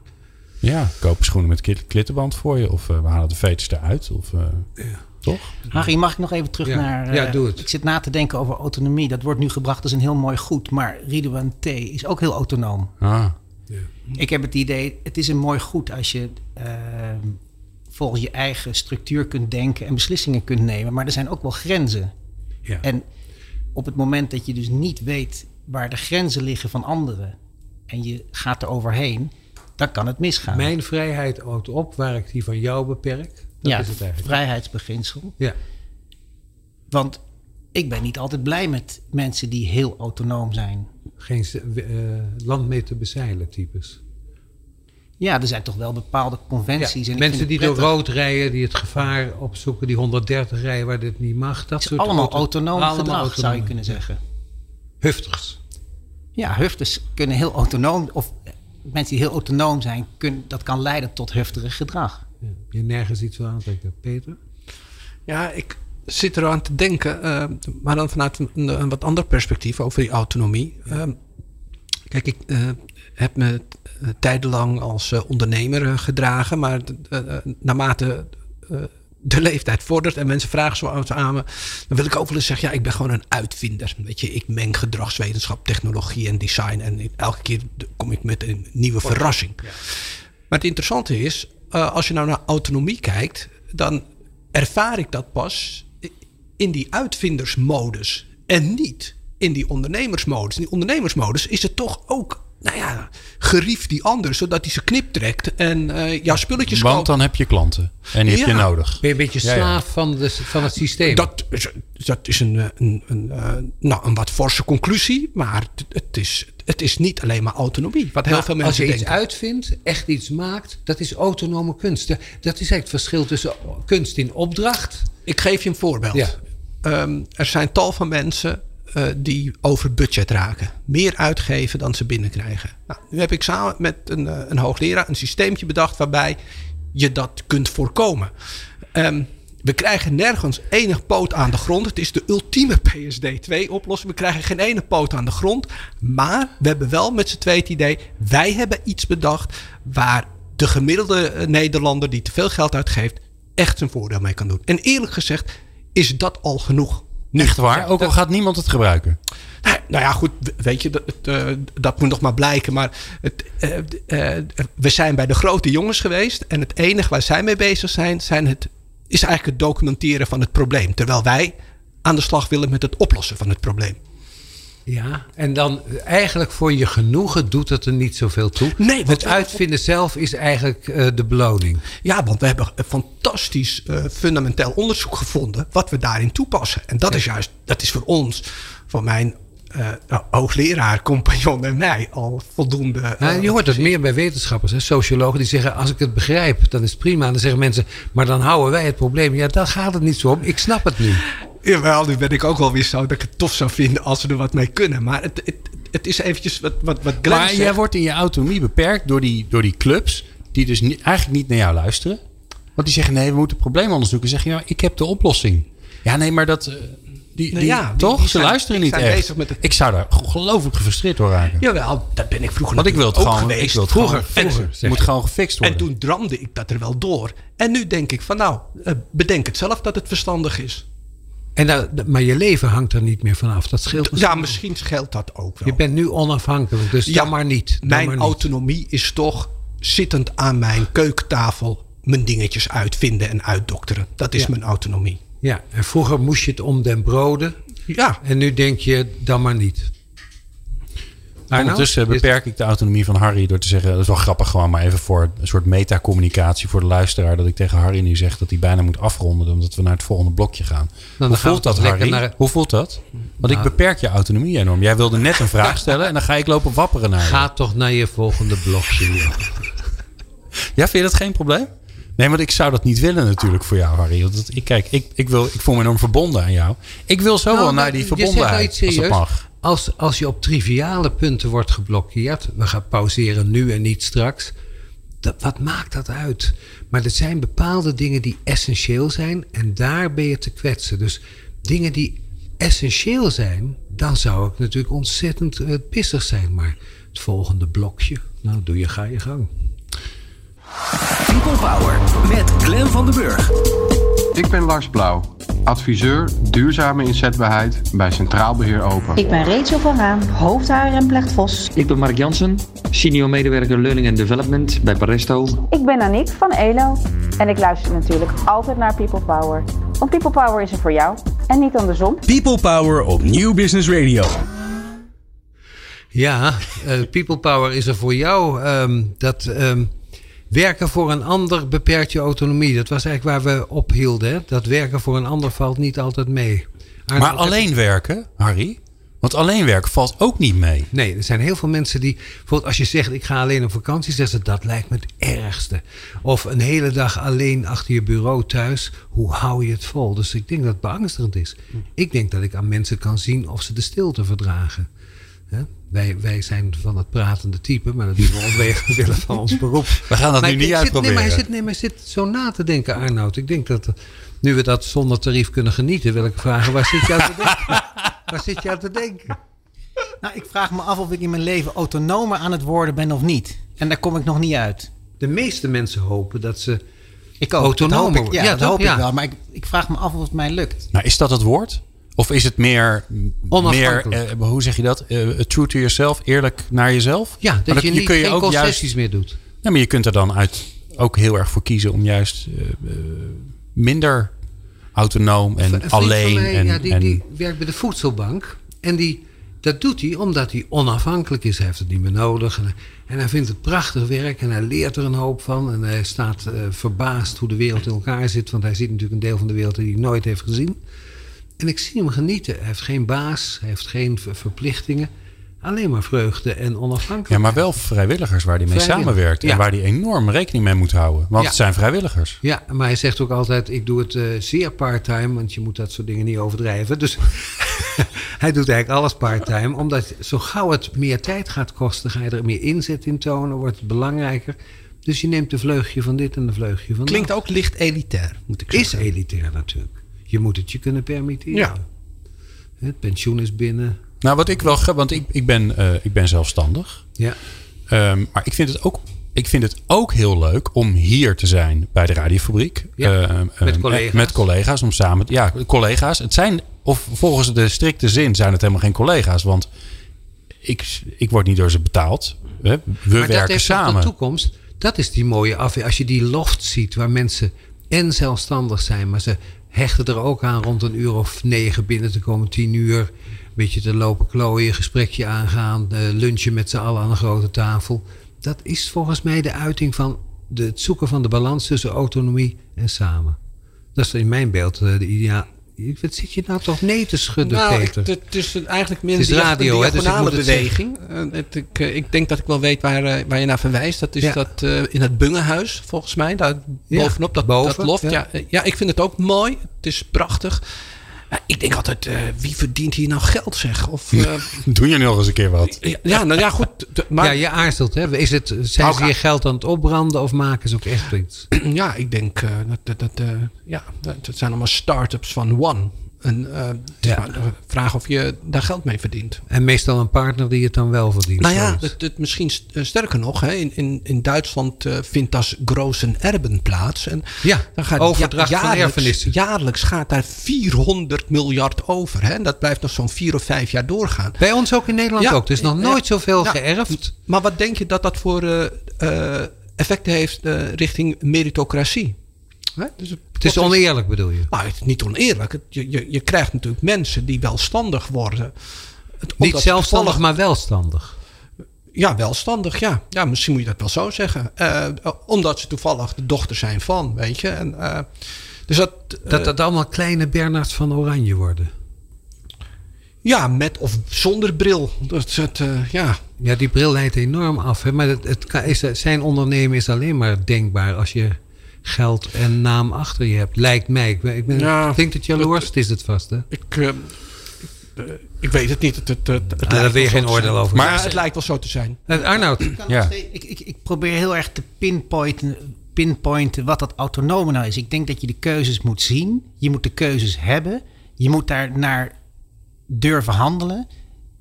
Ja, kopen schoenen met klit- klittenband voor je. Of eh, we halen de veters eruit. Of, eh, Toch? Harry, mag ik nog even terug Ja. naar... Ja, eh, doe het. Ik zit na te denken over autonomie. Dat wordt nu gebracht als een heel mooi goed. Maar Ridouan T. is ook heel autonoom. Ah, Ik heb het idee, het is een mooi goed als je ehm, volgens je eigen structuur kunt denken en beslissingen kunt nemen. Maar er zijn ook wel grenzen. Ja. En op het moment dat je dus niet weet waar de grenzen liggen van anderen en je gaat er overheen, dan kan het misgaan. Mijn vrijheid houdt op waar ik die van jou beperk. Dat ja, is het eigenlijk. vrijheidsbeginsel. Ja. Want ik ben niet altijd blij met mensen die heel autonoom zijn. Geen uh, land mee te bezeilen types. Ja, er zijn toch wel bepaalde conventies. Ja, en mensen die door rood rijden, die het gevaar opzoeken, die 130 rijden waar dit niet mag. Dat soort allemaal auto autonoom allemaal gedrag, autonoom. zou je kunnen zeggen. Hufters. Ja, hufters kunnen heel autonoom, of mensen die heel autonoom zijn, kunnen, dat kan leiden tot hufterig gedrag. Ja. Je nergens iets van aantrekken. Peter? Ja, ik zit eraan te denken, uh, maar dan vanuit een, een, wat ander perspectief over die autonomie. Uh, kijk, ik uh, heb me tijdenlang als ondernemer gedragen, maar naarmate de leeftijd vordert en mensen vragen zo aan me, dan wil ik ook wel eens zeggen, ja, ik ben gewoon een uitvinder. Weet je, ik meng gedragswetenschap, technologie en design en elke keer kom ik met een nieuwe verrassing. Ja. Maar het interessante is, uh, als je nou naar autonomie kijkt, dan ervaar ik dat pas in die uitvindersmodus en niet in die ondernemersmodus. In die ondernemersmodus is het toch ook nou ja, gerief die ander, zodat hij zijn knip trekt en uh, jouw spulletjes Want koopt. dan heb je klanten en die Ja. heb je nodig. Ben je een beetje Ja, ja. slaaf Van, de, van het systeem? Dat, is- dat is een, eh, een, een, eh, nou, een wat forse conclusie, maar het, het is, het is niet alleen maar autonomie. Wat heel Maar veel als mensen je iets denken. uitvindt, echt iets maakt, dat is autonome kunst. Dat is eigenlijk het verschil tussen kunst in opdracht. Ik geef je een voorbeeld. Ja. Ehm, er zijn tal van mensen eh, die over budget raken. Meer uitgeven dan ze binnenkrijgen. Nou, nu heb ik samen met een, eh, een hoogleraar een systeempje bedacht waarbij je dat kunt voorkomen. Ehm, we krijgen nergens enig poot aan de grond. Het is de ultieme PSD2-oplossing. We krijgen geen ene poot aan de grond. Maar we hebben wel met z'n tweeën het idee... wij hebben iets bedacht waar de gemiddelde eh, Nederlander... die te veel geld uitgeeft, echt zijn voordeel mee kan doen. En eerlijk gezegd is dat al genoeg. Echt waar? Ook al gaat niemand het gebruiken. Nou, nou ja, goed, weet je, dat, eh, dat moet nog maar blijken. Maar het, eh, eh, we zijn bij de grote jongens geweest. En het enige waar zij mee bezig zijn, zijn het, is eigenlijk het documenteren van het probleem. Terwijl wij aan de slag willen met het oplossen van het probleem. Ja, en dan eigenlijk voor je genoegen doet het er niet zoveel toe. Nee, want het uitvinden zelf is eigenlijk eh, de beloning. Ja, want we hebben een fantastisch eh, fundamenteel onderzoek gevonden wat we daarin toepassen. En dat is juist, dat is voor ons, voor mijn eh, nou, hoogleraar, compagnon en mij al voldoende. Ja, je hoort het meer bij wetenschappers, hè, sociologen, die zeggen: Als ik het begrijp, dan is het prima. En dan zeggen mensen: Maar dan houden wij het probleem. Ja, dan gaat het niet zo om. Ik snap het nu. Jawel, nu ben ik ook wel weer zo dat ik het tof zou vinden als we er wat mee kunnen. Maar het, het, het is eventjes wat, wat, wat Maar zegt. jij wordt in je autonomie beperkt door die, door die clubs. Die dus niet, eigenlijk niet naar jou luisteren. Want die zeggen: nee, we moeten het probleem onderzoeken. Zeg je: ja, ik heb de oplossing. Ja, nee, maar dat. eh, Die, Nou die, ja, die- toch? die Ze zijn- luisteren niet echt. het- Ik zou daar ongelooflijk gefrustreerd door raken. Jawel, dat ben ik vroeger Want ik wil het gewoon. Ik wil het Vroeger, gewoon, vroeger, Het moet gewoon gefixt worden. En toen dramde ik dat er wel door. En nu denk ik van nou, eh, bedenk het zelf dat het verstandig is. En dat, maar je leven hangt er niet meer vanaf. Dat scheelt misschien. Ja, misschien scheelt dat ook wel. Je bent nu onafhankelijk, dus dan maar niet. Dan Mijn maar niet. autonomie is toch zittend aan mijn keukentafel mijn dingetjes uitvinden en uitdokteren. Dat is Ja. mijn autonomie. Ja, en vroeger moest je het om den broden. Ja, En nu denk je, dan maar niet. Arno? Ondertussen Is- beperk ik de autonomie van Harry door te zeggen... dat is wel grappig gewoon, maar even voor een soort metacommunicatie voor de luisteraar... dat ik tegen Harry nu zeg dat hij bijna moet afronden... omdat we naar het volgende blokje gaan. dan Hoe voelt dat, Harry? naar- Hoe voelt dat? Want ik Nou. beperk je autonomie enorm. Jij wilde net een vraag stellen en dan ga ik lopen wapperen naar je. Ga toch naar je volgende blokje. joh. Ja, vind je dat geen probleem? Nee, want ik zou dat niet willen natuurlijk voor jou, Harry. Want ik, kijk, ik, ik, wil, ik voel me enorm verbonden aan jou. Ik wil zo Nou, wel maar naar die je zegt nou verbondenheid. als serieus. mag. Als, als je op triviale punten wordt geblokkeerd, we gaan pauzeren nu en niet straks. Dat, wat maakt dat uit? Maar er zijn bepaalde dingen die essentieel zijn en daar ben je te kwetsen. Dus dingen die essentieel zijn, dan zou ik natuurlijk ontzettend eh, pissig zijn. Maar het volgende blokje, nou doe je, ga je gang. People Power met Glenn van den Burg. Ik ben Lars Blauw, adviseur duurzame inzetbaarheid bij Centraal Beheer Open. Ik ben Rachel van Raan, hoofdhaar en Plecht-Vos. Ik ben Mark Jansen, senior medewerker Learning and Development bij Paresto. Ik ben Aniek van ELO en ik luister natuurlijk altijd naar People Power. Want People Power is er voor jou en niet andersom. People Power op Nieuw Business Radio. Ja, uh, people power is er voor jou. Um, dat um, werken voor een ander beperkt je autonomie. Dat was eigenlijk waar we ophielden. Hè? Dat werken voor een ander valt niet altijd mee. Maar alleen werken, Harry? Want alleen werken valt ook niet mee. Nee, er zijn heel veel mensen die... Bijvoorbeeld als je zegt, ik ga alleen op vakantie... zeggen ze, dat lijkt me het ergste. Of een hele dag alleen achter je bureau thuis. Hoe hou je het vol? Dus ik denk dat het beangstigend is. Ik denk dat ik aan mensen kan zien of ze de stilte verdragen. Wij, wij zijn van het pratende type, maar dat doen we omwille van ons beroep. We gaan dat nu niet uitproberen. Nee maar, hij zit, nee, maar hij zit zo na te denken, Arnoud. Ik denk dat nu we dat zonder tarief kunnen genieten, wil ik vragen, waar zit je aan te denken? waar zit je aan te denken? Nou, ik vraag me af of ik in mijn leven autonomer aan het worden ben of niet. En daar kom ik nog niet uit. De meeste mensen hopen dat ze ik ook, autonomer worden. Ja, dat hoop ik wel. Maar ik, ik vraag me af of het mij lukt. Nou, is dat het woord? Of is het meer, meer uh, hoe zeg je dat? Uh, true to yourself, eerlijk naar jezelf? Ja, dat, je, niet, kun je geen ook juist meer doet. Ja, maar je kunt er dan uit ook heel erg voor kiezen om juist uh, minder autonoom en alleen. Mij, en, ja, die, die werkt bij de voedselbank. En die, dat doet hij omdat hij onafhankelijk is. Hij heeft het niet meer nodig. En, en hij vindt het prachtig werk en hij leert er een hoop van. En hij staat verbaasd hoe de wereld in elkaar zit. Want hij ziet natuurlijk een deel van de wereld die hij nooit heeft gezien. En ik zie hem genieten. Hij heeft geen baas, hij heeft geen verplichtingen. Alleen maar vreugde en onafhankelijkheid. Ja, maar wel vrijwilligers waar hij mee samenwerkt. En waar hij enorm rekening mee moet houden. Want het zijn vrijwilligers. Ja, maar hij zegt ook altijd: ik doe het uh, zeer part-time. Want je moet dat soort dingen niet overdrijven. Dus hij doet eigenlijk alles part-time. Omdat zo gauw het meer tijd gaat kosten, ga je er meer inzet in tonen. Wordt het belangrijker. Dus je neemt de vleugje van dit en de vleugje van dat. Klinkt ook licht elitair, moet ik zeggen. Is elitair natuurlijk je moet het je kunnen permitteren. Ja. Het pensioen is binnen. Nou, wat ik wel, want ik, ik, ben, uh, ik ben zelfstandig. Ja. Um, maar ik vind het ook ik vind het ook heel leuk om hier te zijn bij de radiofabriek. Ja, uh, met collega's. Met collega's om samen. Ja, collega's. Het zijn, of volgens de strikte zin zijn het helemaal geen collega's. Want ik, ik word niet door ze betaald. We maar werken dat samen. de toekomst. Dat is die mooie afweer. Als je die loft ziet waar mensen en zelfstandig zijn, maar ze hechten er ook aan rond een uur of negen binnen te komen, tien uur. Een beetje te lopen klooien, gesprekje aangaan, uh, lunchen met z'n allen aan een grote tafel. Dat is volgens mij de uiting van de, het zoeken van de balans tussen autonomie en samen. Dat is in mijn beeld uh, de ideaal, wat zit je nou toch nee te schudden, nou, Peter? Het, het is eigenlijk meer een radio, een diagonale dus beweging. Het, ik, eh, ik, denk dat ik wel weet waar, eh, waar je naar verwijst. Dat is dat uh, in het Bungehuis, volgens mij. Daar bovenop, dat, Boven, dat loft. Ja. Ja, ik vind het ook mooi. Het is prachtig ik denk altijd, uh, wie verdient hier nou geld zeg? Of, uh, Doe je nog eens een keer wat? Ja, nou ja, goed. Maar, ja, je aarzelt. Hè? Is het, zijn ze je geld aan het opbranden of maken ze ook echt iets? Ja, ik denk uh, dat, dat, dat, ja, dat zijn allemaal start-ups van One. En uh, het is maar de vraag of je daar geld mee verdient. En meestal een partner die het dan wel verdient. Nou ja, het, het misschien eh, sterker nog. Hè, in, in, in Duitsland uh, vindt dat großen erben plaats. En ja, dan gaat overdracht ja, jaarlijks, van erfenissen. Jaarlijks gaat daar 400 miljard over. Hè, en dat blijft nog zo'n vier of vijf jaar doorgaan. Bij ons ook in Nederland ook. Er is nog nooit zoveel geërfd. Maar wat denk je dat dat voor effecten heeft richting meritocratie? Dus het is oneerlijk bedoel je? Nou, het is niet oneerlijk. je, je, je krijgt natuurlijk mensen die welstandig worden. Het, niet zelfstandig, maar welstandig. Ja, welstandig, ja. Ja, misschien moet je dat wel zo zeggen. Uh, omdat ze toevallig de dochter zijn van, weet je. En, uh, dus dat, uh, dat dat allemaal kleine Bernards van Oranje worden. Ja, met of zonder bril. Dat, het, ja. ja, die bril leidt enorm af. Hè? Maar het, het, is, zijn ondernemen is alleen maar denkbaar als je geld en naam achter je hebt. Lijkt mij. Ik, ben, ik, ben, denk dat jaloers is het vast. Hè? Ik, uh, ik, weet het niet. Het, het, het, het daar wil je geen oordeel over. Maar het lijkt wel zo te zijn. Uh, Arnoud. Ik, ja. ik, ik, ik probeer heel erg te pinpointen, pinpointen wat dat autonome nou is. Ik denk dat je de keuzes moet zien. Je moet de keuzes hebben. Je moet daar naar durven handelen.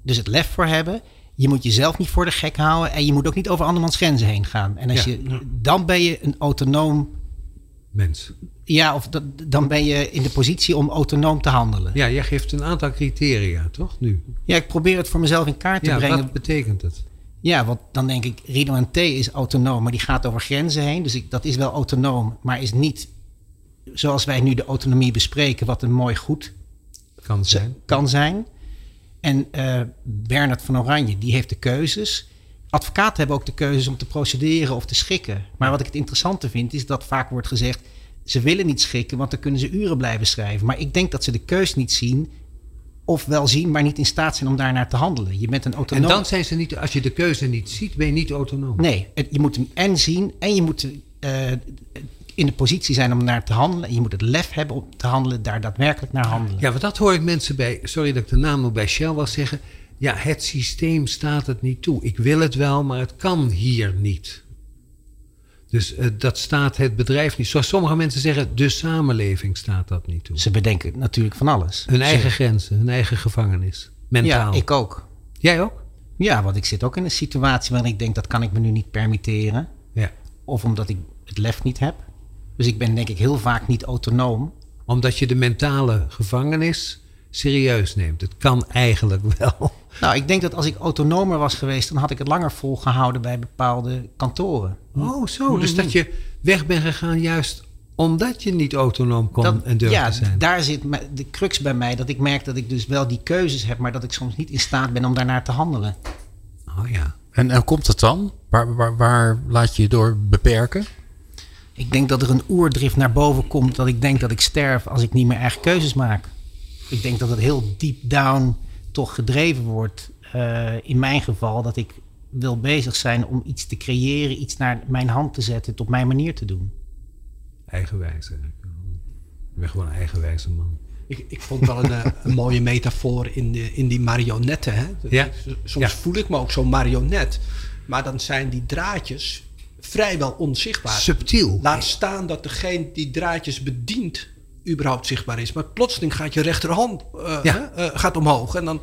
Dus het lef voor hebben. Je moet jezelf niet voor de gek houden. En je moet ook niet over andermans grenzen heen gaan. En als je, dan ben je een autonoom mens. Ja, of dat, dan ben je in de positie om autonoom te handelen. Ja, jij geeft een aantal criteria, toch? Nu. Ja, ik probeer het voor mezelf in kaart te ja, brengen. Wat betekent het? Ja, want dan denk ik, Rido T is autonoom, maar die gaat over grenzen heen. Dus ik, dat is wel autonoom, maar is niet zoals wij nu de autonomie bespreken, wat een mooi goed kan zijn. Kan zijn. En eh, Bernard van Oranje, die heeft de keuzes. Advocaten hebben ook de keuzes om te procederen of te schikken. Maar wat ik het interessante vind, is dat vaak wordt gezegd... ze willen niet schikken, want dan kunnen ze uren blijven schrijven. Maar ik denk dat ze de keus niet zien... of wel zien, maar niet in staat zijn om daarnaar te handelen. Je bent een En autonoom... dan zijn ze niet, als je de keuze niet ziet, ben je niet autonoom. Nee, het- je moet hem en zien en je moet eh, in de positie zijn om naar te handelen. En je moet het lef hebben om te handelen, daar daadwerkelijk naar handelen. Ja, want dat hoor ik mensen bij, sorry dat ik de naam nog bij Shell was zeggen. Ja, het systeem staat het niet toe. Ik wil het wel, maar het kan hier niet. Dus eh, dat staat het bedrijf niet. Zoals sommige mensen zeggen, de samenleving staat dat niet toe. Ze bedenken natuurlijk van alles. Hun eigen Ze- grenzen, hun eigen gevangenis. Mentaal. Ja, ik ook. Jij ook? Ja, want ik zit ook in een situatie waarin ik denk dat kan ik me nu niet permitteren. Ja. Of omdat ik het lef niet heb. Dus ik ben denk ik heel vaak niet autonoom. Omdat je de mentale gevangenis serieus neemt. Het kan eigenlijk wel. Nou, ik denk dat als ik autonomer was geweest, dan had ik het langer volgehouden bij bepaalde kantoren. Oh, zo. Dus dat je weg bent gegaan juist omdat je niet autonoom kon Dat- en durfde ja, zijn. daar zit de crux bij mij. Dat ik merk dat ik dus wel die keuzes heb, maar dat ik soms niet in staat ben om daarnaar te handelen. Oh ja. En, en komt het dan? Waar, waar, waar laat je je door beperken? Ik denk dat er een oerdrift naar boven komt dat ik denk dat ik sterf als ik niet meer eigen keuzes maak. Ik denk dat het heel deep down toch gedreven wordt. eh, in mijn geval dat ik wil bezig zijn om iets te creëren, iets naar mijn hand te zetten, het op mijn manier te doen. Eigenwijze. Ik ben gewoon een eigenwijze man. Ik, ik vond wel een, eh, een mooie metafoor in, de, in die marionetten. Hè? Ja. Soms Ja. voel ik me ook zo'n marionet. Maar dan zijn die draadjes vrijwel onzichtbaar. Subtiel. Laat staan dat degene die draadjes bedient überhaupt zichtbaar is. Maar plotseling gaat je rechterhand eh, Ja. eh, gaat omhoog. En dan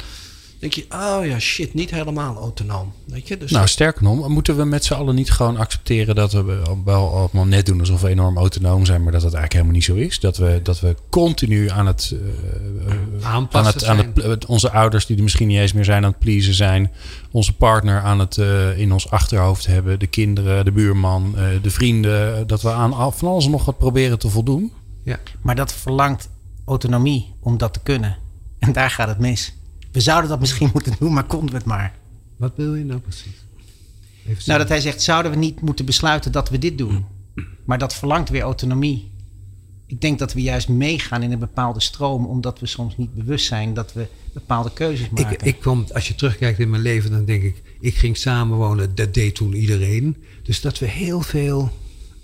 denk je, oh ja, shit, niet helemaal autonoom. Weet je? Dus Nou, sterker nog, moeten we met z'n allen niet gewoon accepteren dat we wel allemaal net doen alsof we enorm autonoom zijn, maar dat dat eigenlijk helemaal niet zo is? Dat we, dat we continu aan het, eh, Aanpassen aan het, aan het, zijn. onze ouders die er misschien niet eens meer zijn aan het pleasen zijn, onze partner aan het in ons achterhoofd hebben, de kinderen, de buurman, de vrienden, dat we aan van alles nog wat proberen te voldoen. Ja. Maar dat verlangt autonomie om dat te kunnen. En daar gaat het mis. We zouden dat misschien moeten doen, maar konden we het maar. Wat wil je nou precies? Even Nou, dat hij zegt, zouden we niet moeten besluiten dat we dit doen? Maar dat verlangt weer autonomie. Ik denk dat we juist meegaan in een bepaalde stroom, omdat we soms niet bewust zijn dat we bepaalde keuzes maken. ik, ik kwam, als je terugkijkt in mijn leven, dan denk ik, ik ging samenwonen, dat deed toen iedereen. Dus dat we heel veel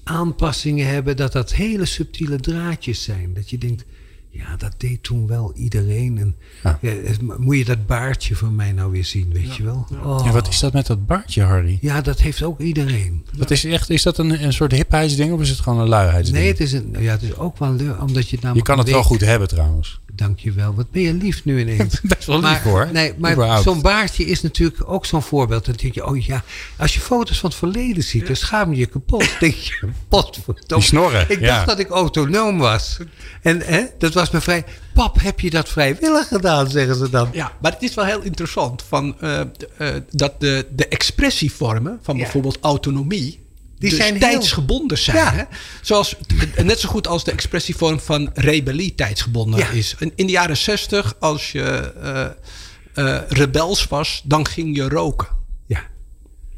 aanpassingen hebben, dat dat hele subtiele draadjes zijn. Dat je denkt, ja, dat deed toen wel iedereen. En Ja. ja, het- moet je dat baardje van mij nou weer zien, weet je wel? Oh. Ja, wat is dat met dat baardje, Harry? Ja, dat heeft ook iedereen. Dat is, echt, is dat een, een soort hipheidsding of is het gewoon een luiheidsding? Nee, het is, een, ja, het is ook wel leuk, omdat je het je kan het wel goed hebben trouwens. Dank je wel. Wat ben je lief nu ineens. Best wel lief hoor. Nee, maar zo'n baardje is natuurlijk ook zo'n voorbeeld. Dan denk je, oh ja, als je foto's van het verleden ziet, dan schaam je je kapot. Dan denk je, potverdomme. Die snorren, Ik ja. dacht dat ik autonoom was. En hè, dat was me vrij... Pap, heb je dat vrijwillig gedaan, zeggen ze dan. Ja, maar het is wel heel interessant van, eh, eh, dat de, de expressievormen van Ja. bijvoorbeeld autonomie. Die dus zijn heel- tijdsgebonden zijn. Ja. Hè? Zoals, net zo goed als de expressievorm van rebellie tijdsgebonden Ja. is. In, de jaren zestig, als je eh, eh, rebels was, dan ging je roken. Ja.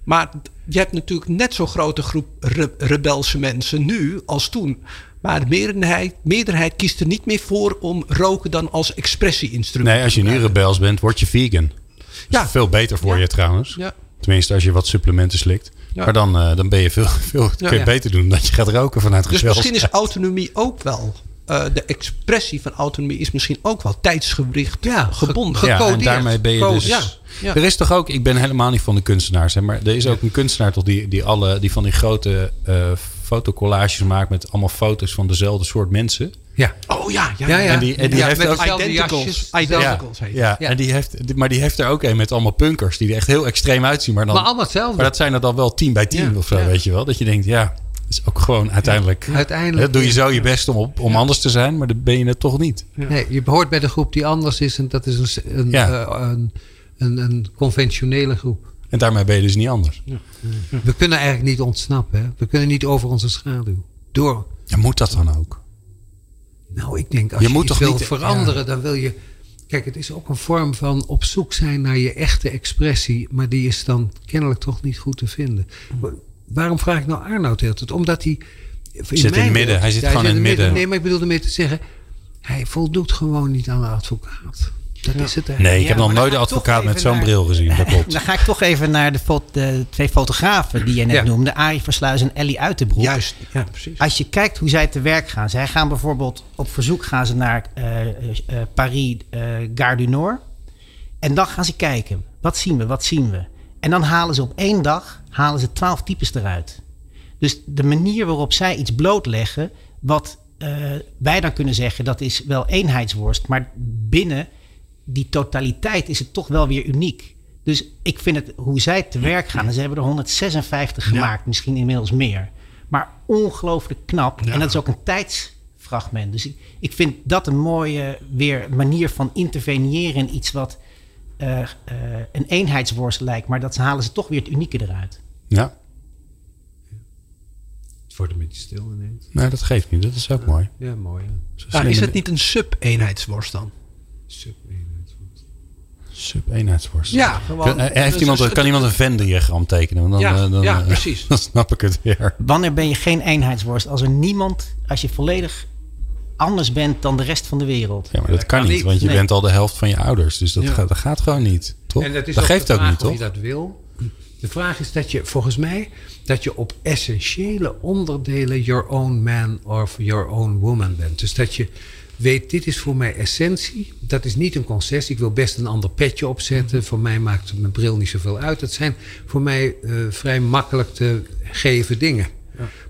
Maar je hebt natuurlijk net zo'n grote groep re- rebelse mensen nu als toen. Maar de meerderheid, meerderheid kiest er niet meer voor om roken dan als expressie-instrument. Nee, als je nu rebels bent, word je vegan. Dat Ja. is veel beter voor Ja. je trouwens. Ja. Tenminste, als je wat supplementen slikt. Ja. Maar dan, eh, dan ben je veel, veel kun je Ja. beter doen dan dat je gaat roken vanuit Dus gezelschap. misschien is autonomie ook wel. eh, de expressie van autonomie is misschien ook wel tijdsgericht Ja, ge- gebonden. ge- ja, en daarmee ben je Code- dus... Ja, ja. Er is toch ook... Ik ben helemaal niet van de kunstenaars. Hè, maar er is ook een kunstenaar toch die, die, alle, die van die grote eh fotocollages maakt... met allemaal foto's van dezelfde soort mensen. Ja. Oh ja, ja, Ja, ja. En die, en die Ja, heeft met ook... Identicals. jasjes. Identicals. Ja, Ja. En die heeft, maar die heeft er ook een met allemaal punkers die er echt heel extreem uitzien. Maar, dan, Maar allemaal hetzelfde. maar dat zijn er dan wel 10 bij 10 Ja, of zo, ja. weet je wel. Dat je denkt, ja, dat is ook gewoon uiteindelijk... Uiteindelijk. hè, doe je zo je best om, op, om anders te zijn, maar dan ben je het toch niet. Nee, je behoort bij de groep die anders is. En dat is een, s- een, Ja. eh, een, een, een conventionele groep. En daarmee ben je dus niet anders. We kunnen eigenlijk niet ontsnappen. Hè? We kunnen niet over onze schaduw. Door. Ja, moet dat dan ook? Nou, ik denk als Je je, moet toch wil niet- veranderen, dan wil je Kijk, het is ook een vorm van op zoek zijn naar je echte expressie, maar die is dan kennelijk toch niet goed te vinden. Waarom vraag ik nou Arnoud heel tijd? Omdat hij. Zit in het midden. Hij zit gewoon in het midden. Nee, maar ik bedoelde meer te zeggen, hij voldoet gewoon niet aan de advocaat. Dat is het eigenlijk. Nee, ik heb nog nooit een advocaat met zo'n bril gezien. Dat klopt. Dan ga ik toch even naar de, fo- de twee fotografen die je net Ja. noemde. Arie Versluis en Ellie Uitenbroek. Juist, ja, precies. Als je kijkt hoe zij te werk gaan. Zij gaan bijvoorbeeld op verzoek gaan ze naar eh, eh, eh, Paris, eh Gare du Nord. En dan gaan ze kijken. Wat zien we, wat zien we? En dan halen ze op één dag halen ze twaalf types eruit. Dus de manier waarop zij iets blootleggen... wat eh, wij dan kunnen zeggen, dat is wel eenheidsworst. Maar binnen die totaliteit is het toch wel weer uniek. Dus ik vind het, hoe zij te werk gaan... en ze hebben er 156 gemaakt, misschien inmiddels meer... maar ongelooflijk knap. En dat is ook een tijdsfragment. Dus ik, ik vind dat een mooie weer manier van interveneren in iets wat eh, eh, een eenheidsworst lijkt. Maar dat halen ze toch weer het unieke eruit. Ja, Het wordt een beetje stil ineens. nee, dat geeft niet. Dat is ook mooi. Ja, mooi. Zo Maar slim is het niet een sub-eenheidsworst dan? Sub-eenheidsworst. Sub-eenheidsworst. Ja, gewoon. Kan, eh, heeft Dus iemand, het- kan iemand een Venn-diagram tekenen? Want Dan, Ja, eh, dan, ja, eh, precies. Dan snap ik het weer. Wanneer ben je geen eenheidsworst? Als er niemand, als je volledig anders bent dan de rest van de wereld. Ja, maar dat kan kan niet, niet. want je Nee. bent al de helft van je ouders. Dus dat, Ja. gaat, dat gaat gewoon niet, toch? En dat, is dat geeft ook niet, of toch? je dat wil. De vraag is dat je, volgens mij, dat je op essentiële onderdelen your own man of your own woman bent. Dus dat je weet, dit is voor mij essentie. Dat is niet een concessie. Ik wil best een ander petje opzetten. Voor mij maakt mijn bril niet zoveel uit. Dat zijn voor mij eh, vrij makkelijk te geven dingen.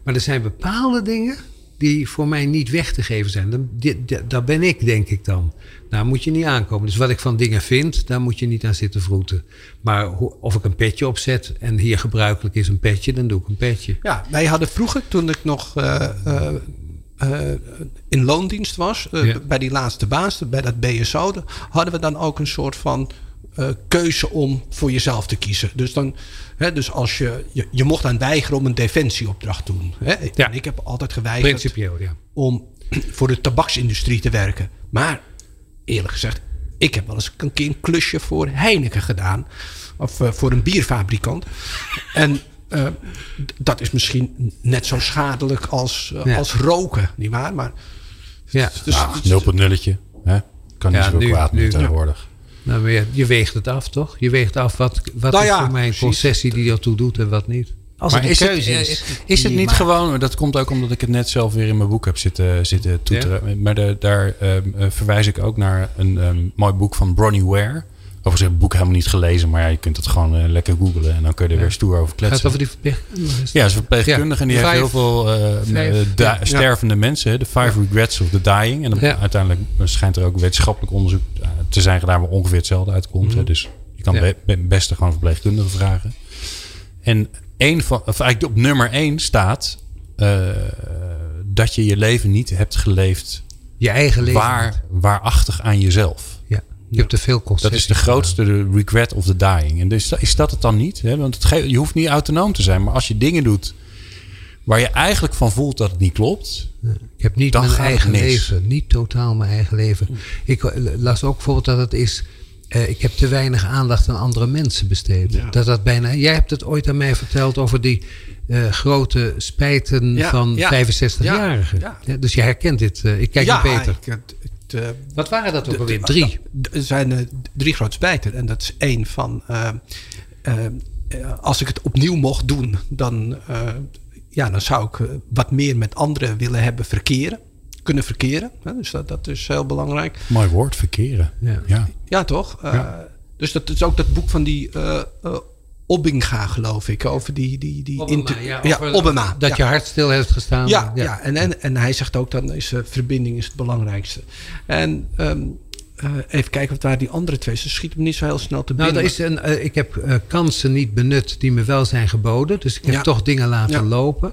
Maar er zijn bepaalde dingen die voor mij niet weg te geven zijn. Dan, daar ben ik, denk ik dan. Daar moet je niet aankomen. Dus wat ik van dingen vind, daar moet je niet aan zitten vroeten. Maar of ik een petje opzet en hier gebruikelijk is een petje, dan doe ik een petje. Ja, wij hadden vroeger, toen ik nog eh, eh, eh, in loondienst was, eh, Ja. bij die laatste baas, bij dat BSO, hadden we dan ook een soort van eh, keuze om voor jezelf te kiezen. Dus, dan, hè, dus als je, je, je mocht aan weigeren om een defensieopdracht te doen. Hè? Ja. En ik heb altijd geweigerd Principieel, ja. om voor de tabaksindustrie te werken. Maar eerlijk gezegd, ik heb wel eens een keer een klusje voor Heineken gedaan. Of voor een bierfabrikant. En eh, dat is misschien net zo schadelijk als, eh, Ja. als roken, nietwaar? Maar ja. dus, Ah, 0.0'tje. Hè? Kan niet Ja, zoveel nu- kwaad nu- meer tegenwoordig. Nou, maar je, je weegt het af, toch? Je weegt af wat, wat Nou is ja, voor mij een concessie die ertoe doet en wat niet. Als Maar het is een het, keuze eh, is. is, het niet gewoon, dat komt ook omdat ik het net zelf weer in mijn boek heb zitten, zitten toeteren. Maar de, daar eh, verwijs ik ook naar een ehm, mooi boek van Bronnie Ware. Overigens heb ik het boek helemaal niet gelezen, maar ja, je kunt het gewoon eh, lekker googlen en dan kun je er weer stoer over Gaat kletsen. het over die verpleegkundige? Ja, ze is verpleegkundige en die heeft heel veel ja. stervende mensen. De Five Regrets of the Dying. En dan uiteindelijk schijnt er ook wetenschappelijk onderzoek te zijn gedaan waar ongeveer hetzelfde uitkomt. hè. Dus je kan Mhm. Be- be- beste gewoon verpleegkundige vragen. En één van, of eigenlijk op nummer één staat dat je je leven niet hebt geleefd Je eigen leven. waar, waarachtig aan jezelf. Je hebt te veel Dat concessies is de grootste de regret of the dying. En dus, is dat het dan niet? Hè? Want het ge- je hoeft niet autonoom te zijn. Maar als je dingen doet waar je eigenlijk van voelt dat het niet klopt. Ik heb niet Dan mijn eigen mis. leven. Niet totaal mijn eigen leven. Ik eh, las ook bijvoorbeeld dat het is... eh, ik heb te weinig aandacht aan andere mensen besteed. Dat dat bijna... Jij hebt het ooit aan mij verteld over die eh, grote spijten Ja, van ja, 65-jarigen. ja, Ja, dus je herkent dit. ik kijk naar Peter. ik, eh, Wat waren dat ook alweer? de- Drie. Er zijn eh, drie grote spijten. En dat is één van... eh, als ik het opnieuw mocht doen, dan, eh, ja, dan zou ik wat meer met anderen willen hebben verkeren. Kunnen verkeren. Hè? Dus dat, dat is heel belangrijk. Mooi woord, verkeren. Ja. Ja. Ja, toch? Eh, Dus dat is ook dat boek van die eh, Obbinga, geloof ik. Over die... die, die Obama, ja, ja, over- Obama. Dat ja. je hart stil heeft gestaan. Ja, ja. En, en, en hij zegt ook dan is eh, verbinding is het belangrijkste. En ehm, eh, even kijken wat waren die andere twee. Ze schieten me niet zo heel snel te Nou, binnen. er is een, eh, ik heb kansen niet benut die me wel zijn geboden. Dus ik heb Ja. toch dingen laten Ja. lopen.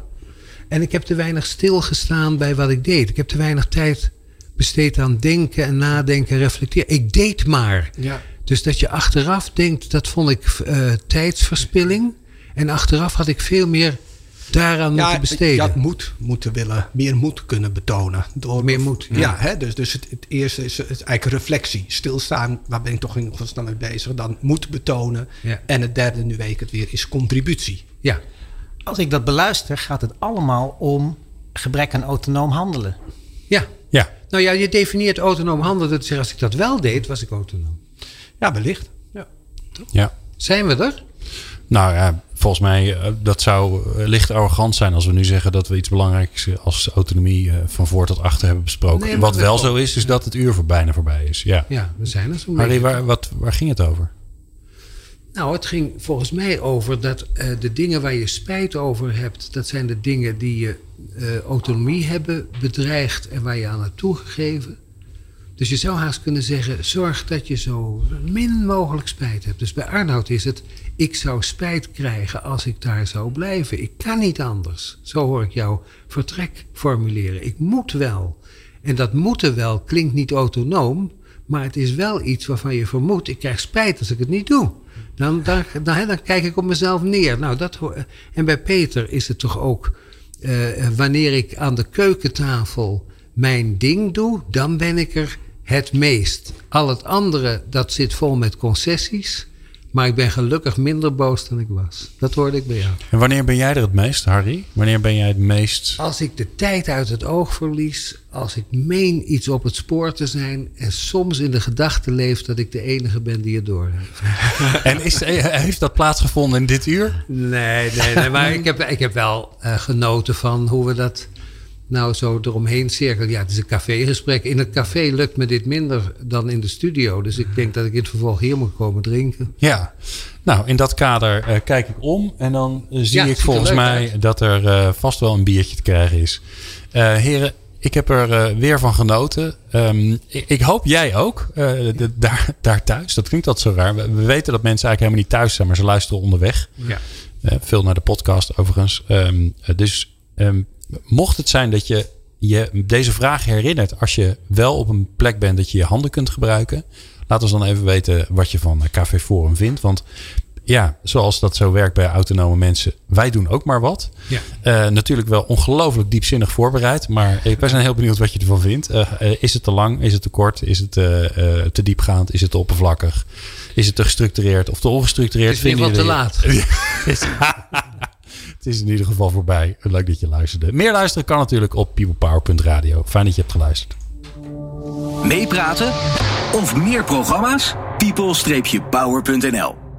En ik heb te weinig stilgestaan bij wat ik deed. Ik heb te weinig tijd besteed aan denken en nadenken, reflecteren. Ik deed maar. Ja. Dus dat je achteraf denkt, dat vond ik eh, tijdsverspilling. En achteraf had ik veel meer daaraan Ja, moeten besteden. Je had moed moeten willen, meer moed kunnen betonen. Door, Meer moed, Ja, ja. hè, dus, dus het, het eerste is, is eigenlijk reflectie. Stilstaan, waar ben ik toch in godsnaam mee bezig? Dan moed betonen. Ja. En het derde, nu weet ik het weer, is contributie. Ja, Als ik dat beluister, gaat het allemaal om gebrek aan autonoom handelen. ja. Ja, Nou ja, je definieert autonoom handelen. Dat zeggen, als ik dat wel deed, was ik autonoom. Ja, wellicht. ja. Zijn we er? Nou ja, volgens mij eh, dat zou eh, licht arrogant zijn als we nu zeggen dat we iets belangrijks eh, als autonomie van voor tot achter hebben besproken. Nee, wat wel. zo is, is dat het uur voor bijna voorbij is. Ja. Ja, we zijn er Harry, beetje. waar, wat, waar ging het over? Nou, het ging volgens mij over dat eh, de dingen waar je spijt over hebt, dat zijn de dingen die je eh, autonomie hebben bedreigd en waar je aan hebt toegegeven. Dus je zou haast kunnen zeggen, zorg dat je zo min mogelijk spijt hebt. Dus bij Arnoud is het, ik zou spijt krijgen als ik daar zou blijven. Ik kan niet anders. Zo hoor ik jouw vertrek formuleren. Ik moet wel. En dat moeten wel klinkt niet autonoom, maar het is wel iets waarvan je vermoedt, ik krijg spijt als ik het niet doe. Dan, dan, dan, kijk ik op mezelf neer. Nou, dat, en bij Peter is het toch ook, eh, wanneer ik aan de keukentafel mijn ding doe, dan ben ik er het meest. Al het andere, dat zit vol met concessies. Maar ik ben gelukkig minder boos dan ik was. Dat hoorde ik bij jou. En wanneer ben jij er het meest, Harry? Wanneer ben jij het meest... Als ik de tijd uit het oog verlies, als ik meen iets op het spoor te zijn en soms in de gedachte leef dat ik de enige ben die het doorheeft. En is, eh, heeft dat plaatsgevonden in dit uur? Nee, nee, nee maar ik heb, ik heb wel eh, genoten van hoe we dat nou zo eromheen cirkelen. Ja, het is een cafégesprek. In het café lukt me dit minder dan in de studio. Dus ik denk dat ik in het vervolg hier moet komen drinken. Ja. Nou, in dat kader eh, kijk ik om en dan eh, zie Ja, ik volgens mij uit. dat er eh, vast wel een biertje te krijgen is. Heren, ik heb er weer van genoten. Ehm, ik, ik hoop jij ook, de- daar, daar thuis. Dat klinkt altijd zo raar. We, we weten dat mensen eigenlijk helemaal niet thuis zijn, maar ze luisteren onderweg. Ja. Veel naar de podcast overigens. Ehm, eh, dus ehm, mocht het zijn dat je je deze vraag herinnert als je wel op een plek bent dat je je handen kunt gebruiken. Laat ons dan even weten wat je van eh, Café Forum vindt. Want ja, zoals dat zo werkt bij autonome mensen, wij doen ook maar wat. Ja. Eh, natuurlijk wel ongelooflijk diepzinnig voorbereid. Maar wij zijn heel benieuwd wat je ervan vindt. Eh, is het te lang? Is het te kort? Is het te diepgaand? Is het te oppervlakkig? Is het te gestructureerd of te ongestructureerd? Het is in ieder Vinden geval te laat. Het is in ieder geval voorbij. Leuk dat je luisterde. Meer luisteren kan natuurlijk op peoplepower.radio. Fijn dat je hebt geluisterd. Meepraten of meer programma's? people-power.nl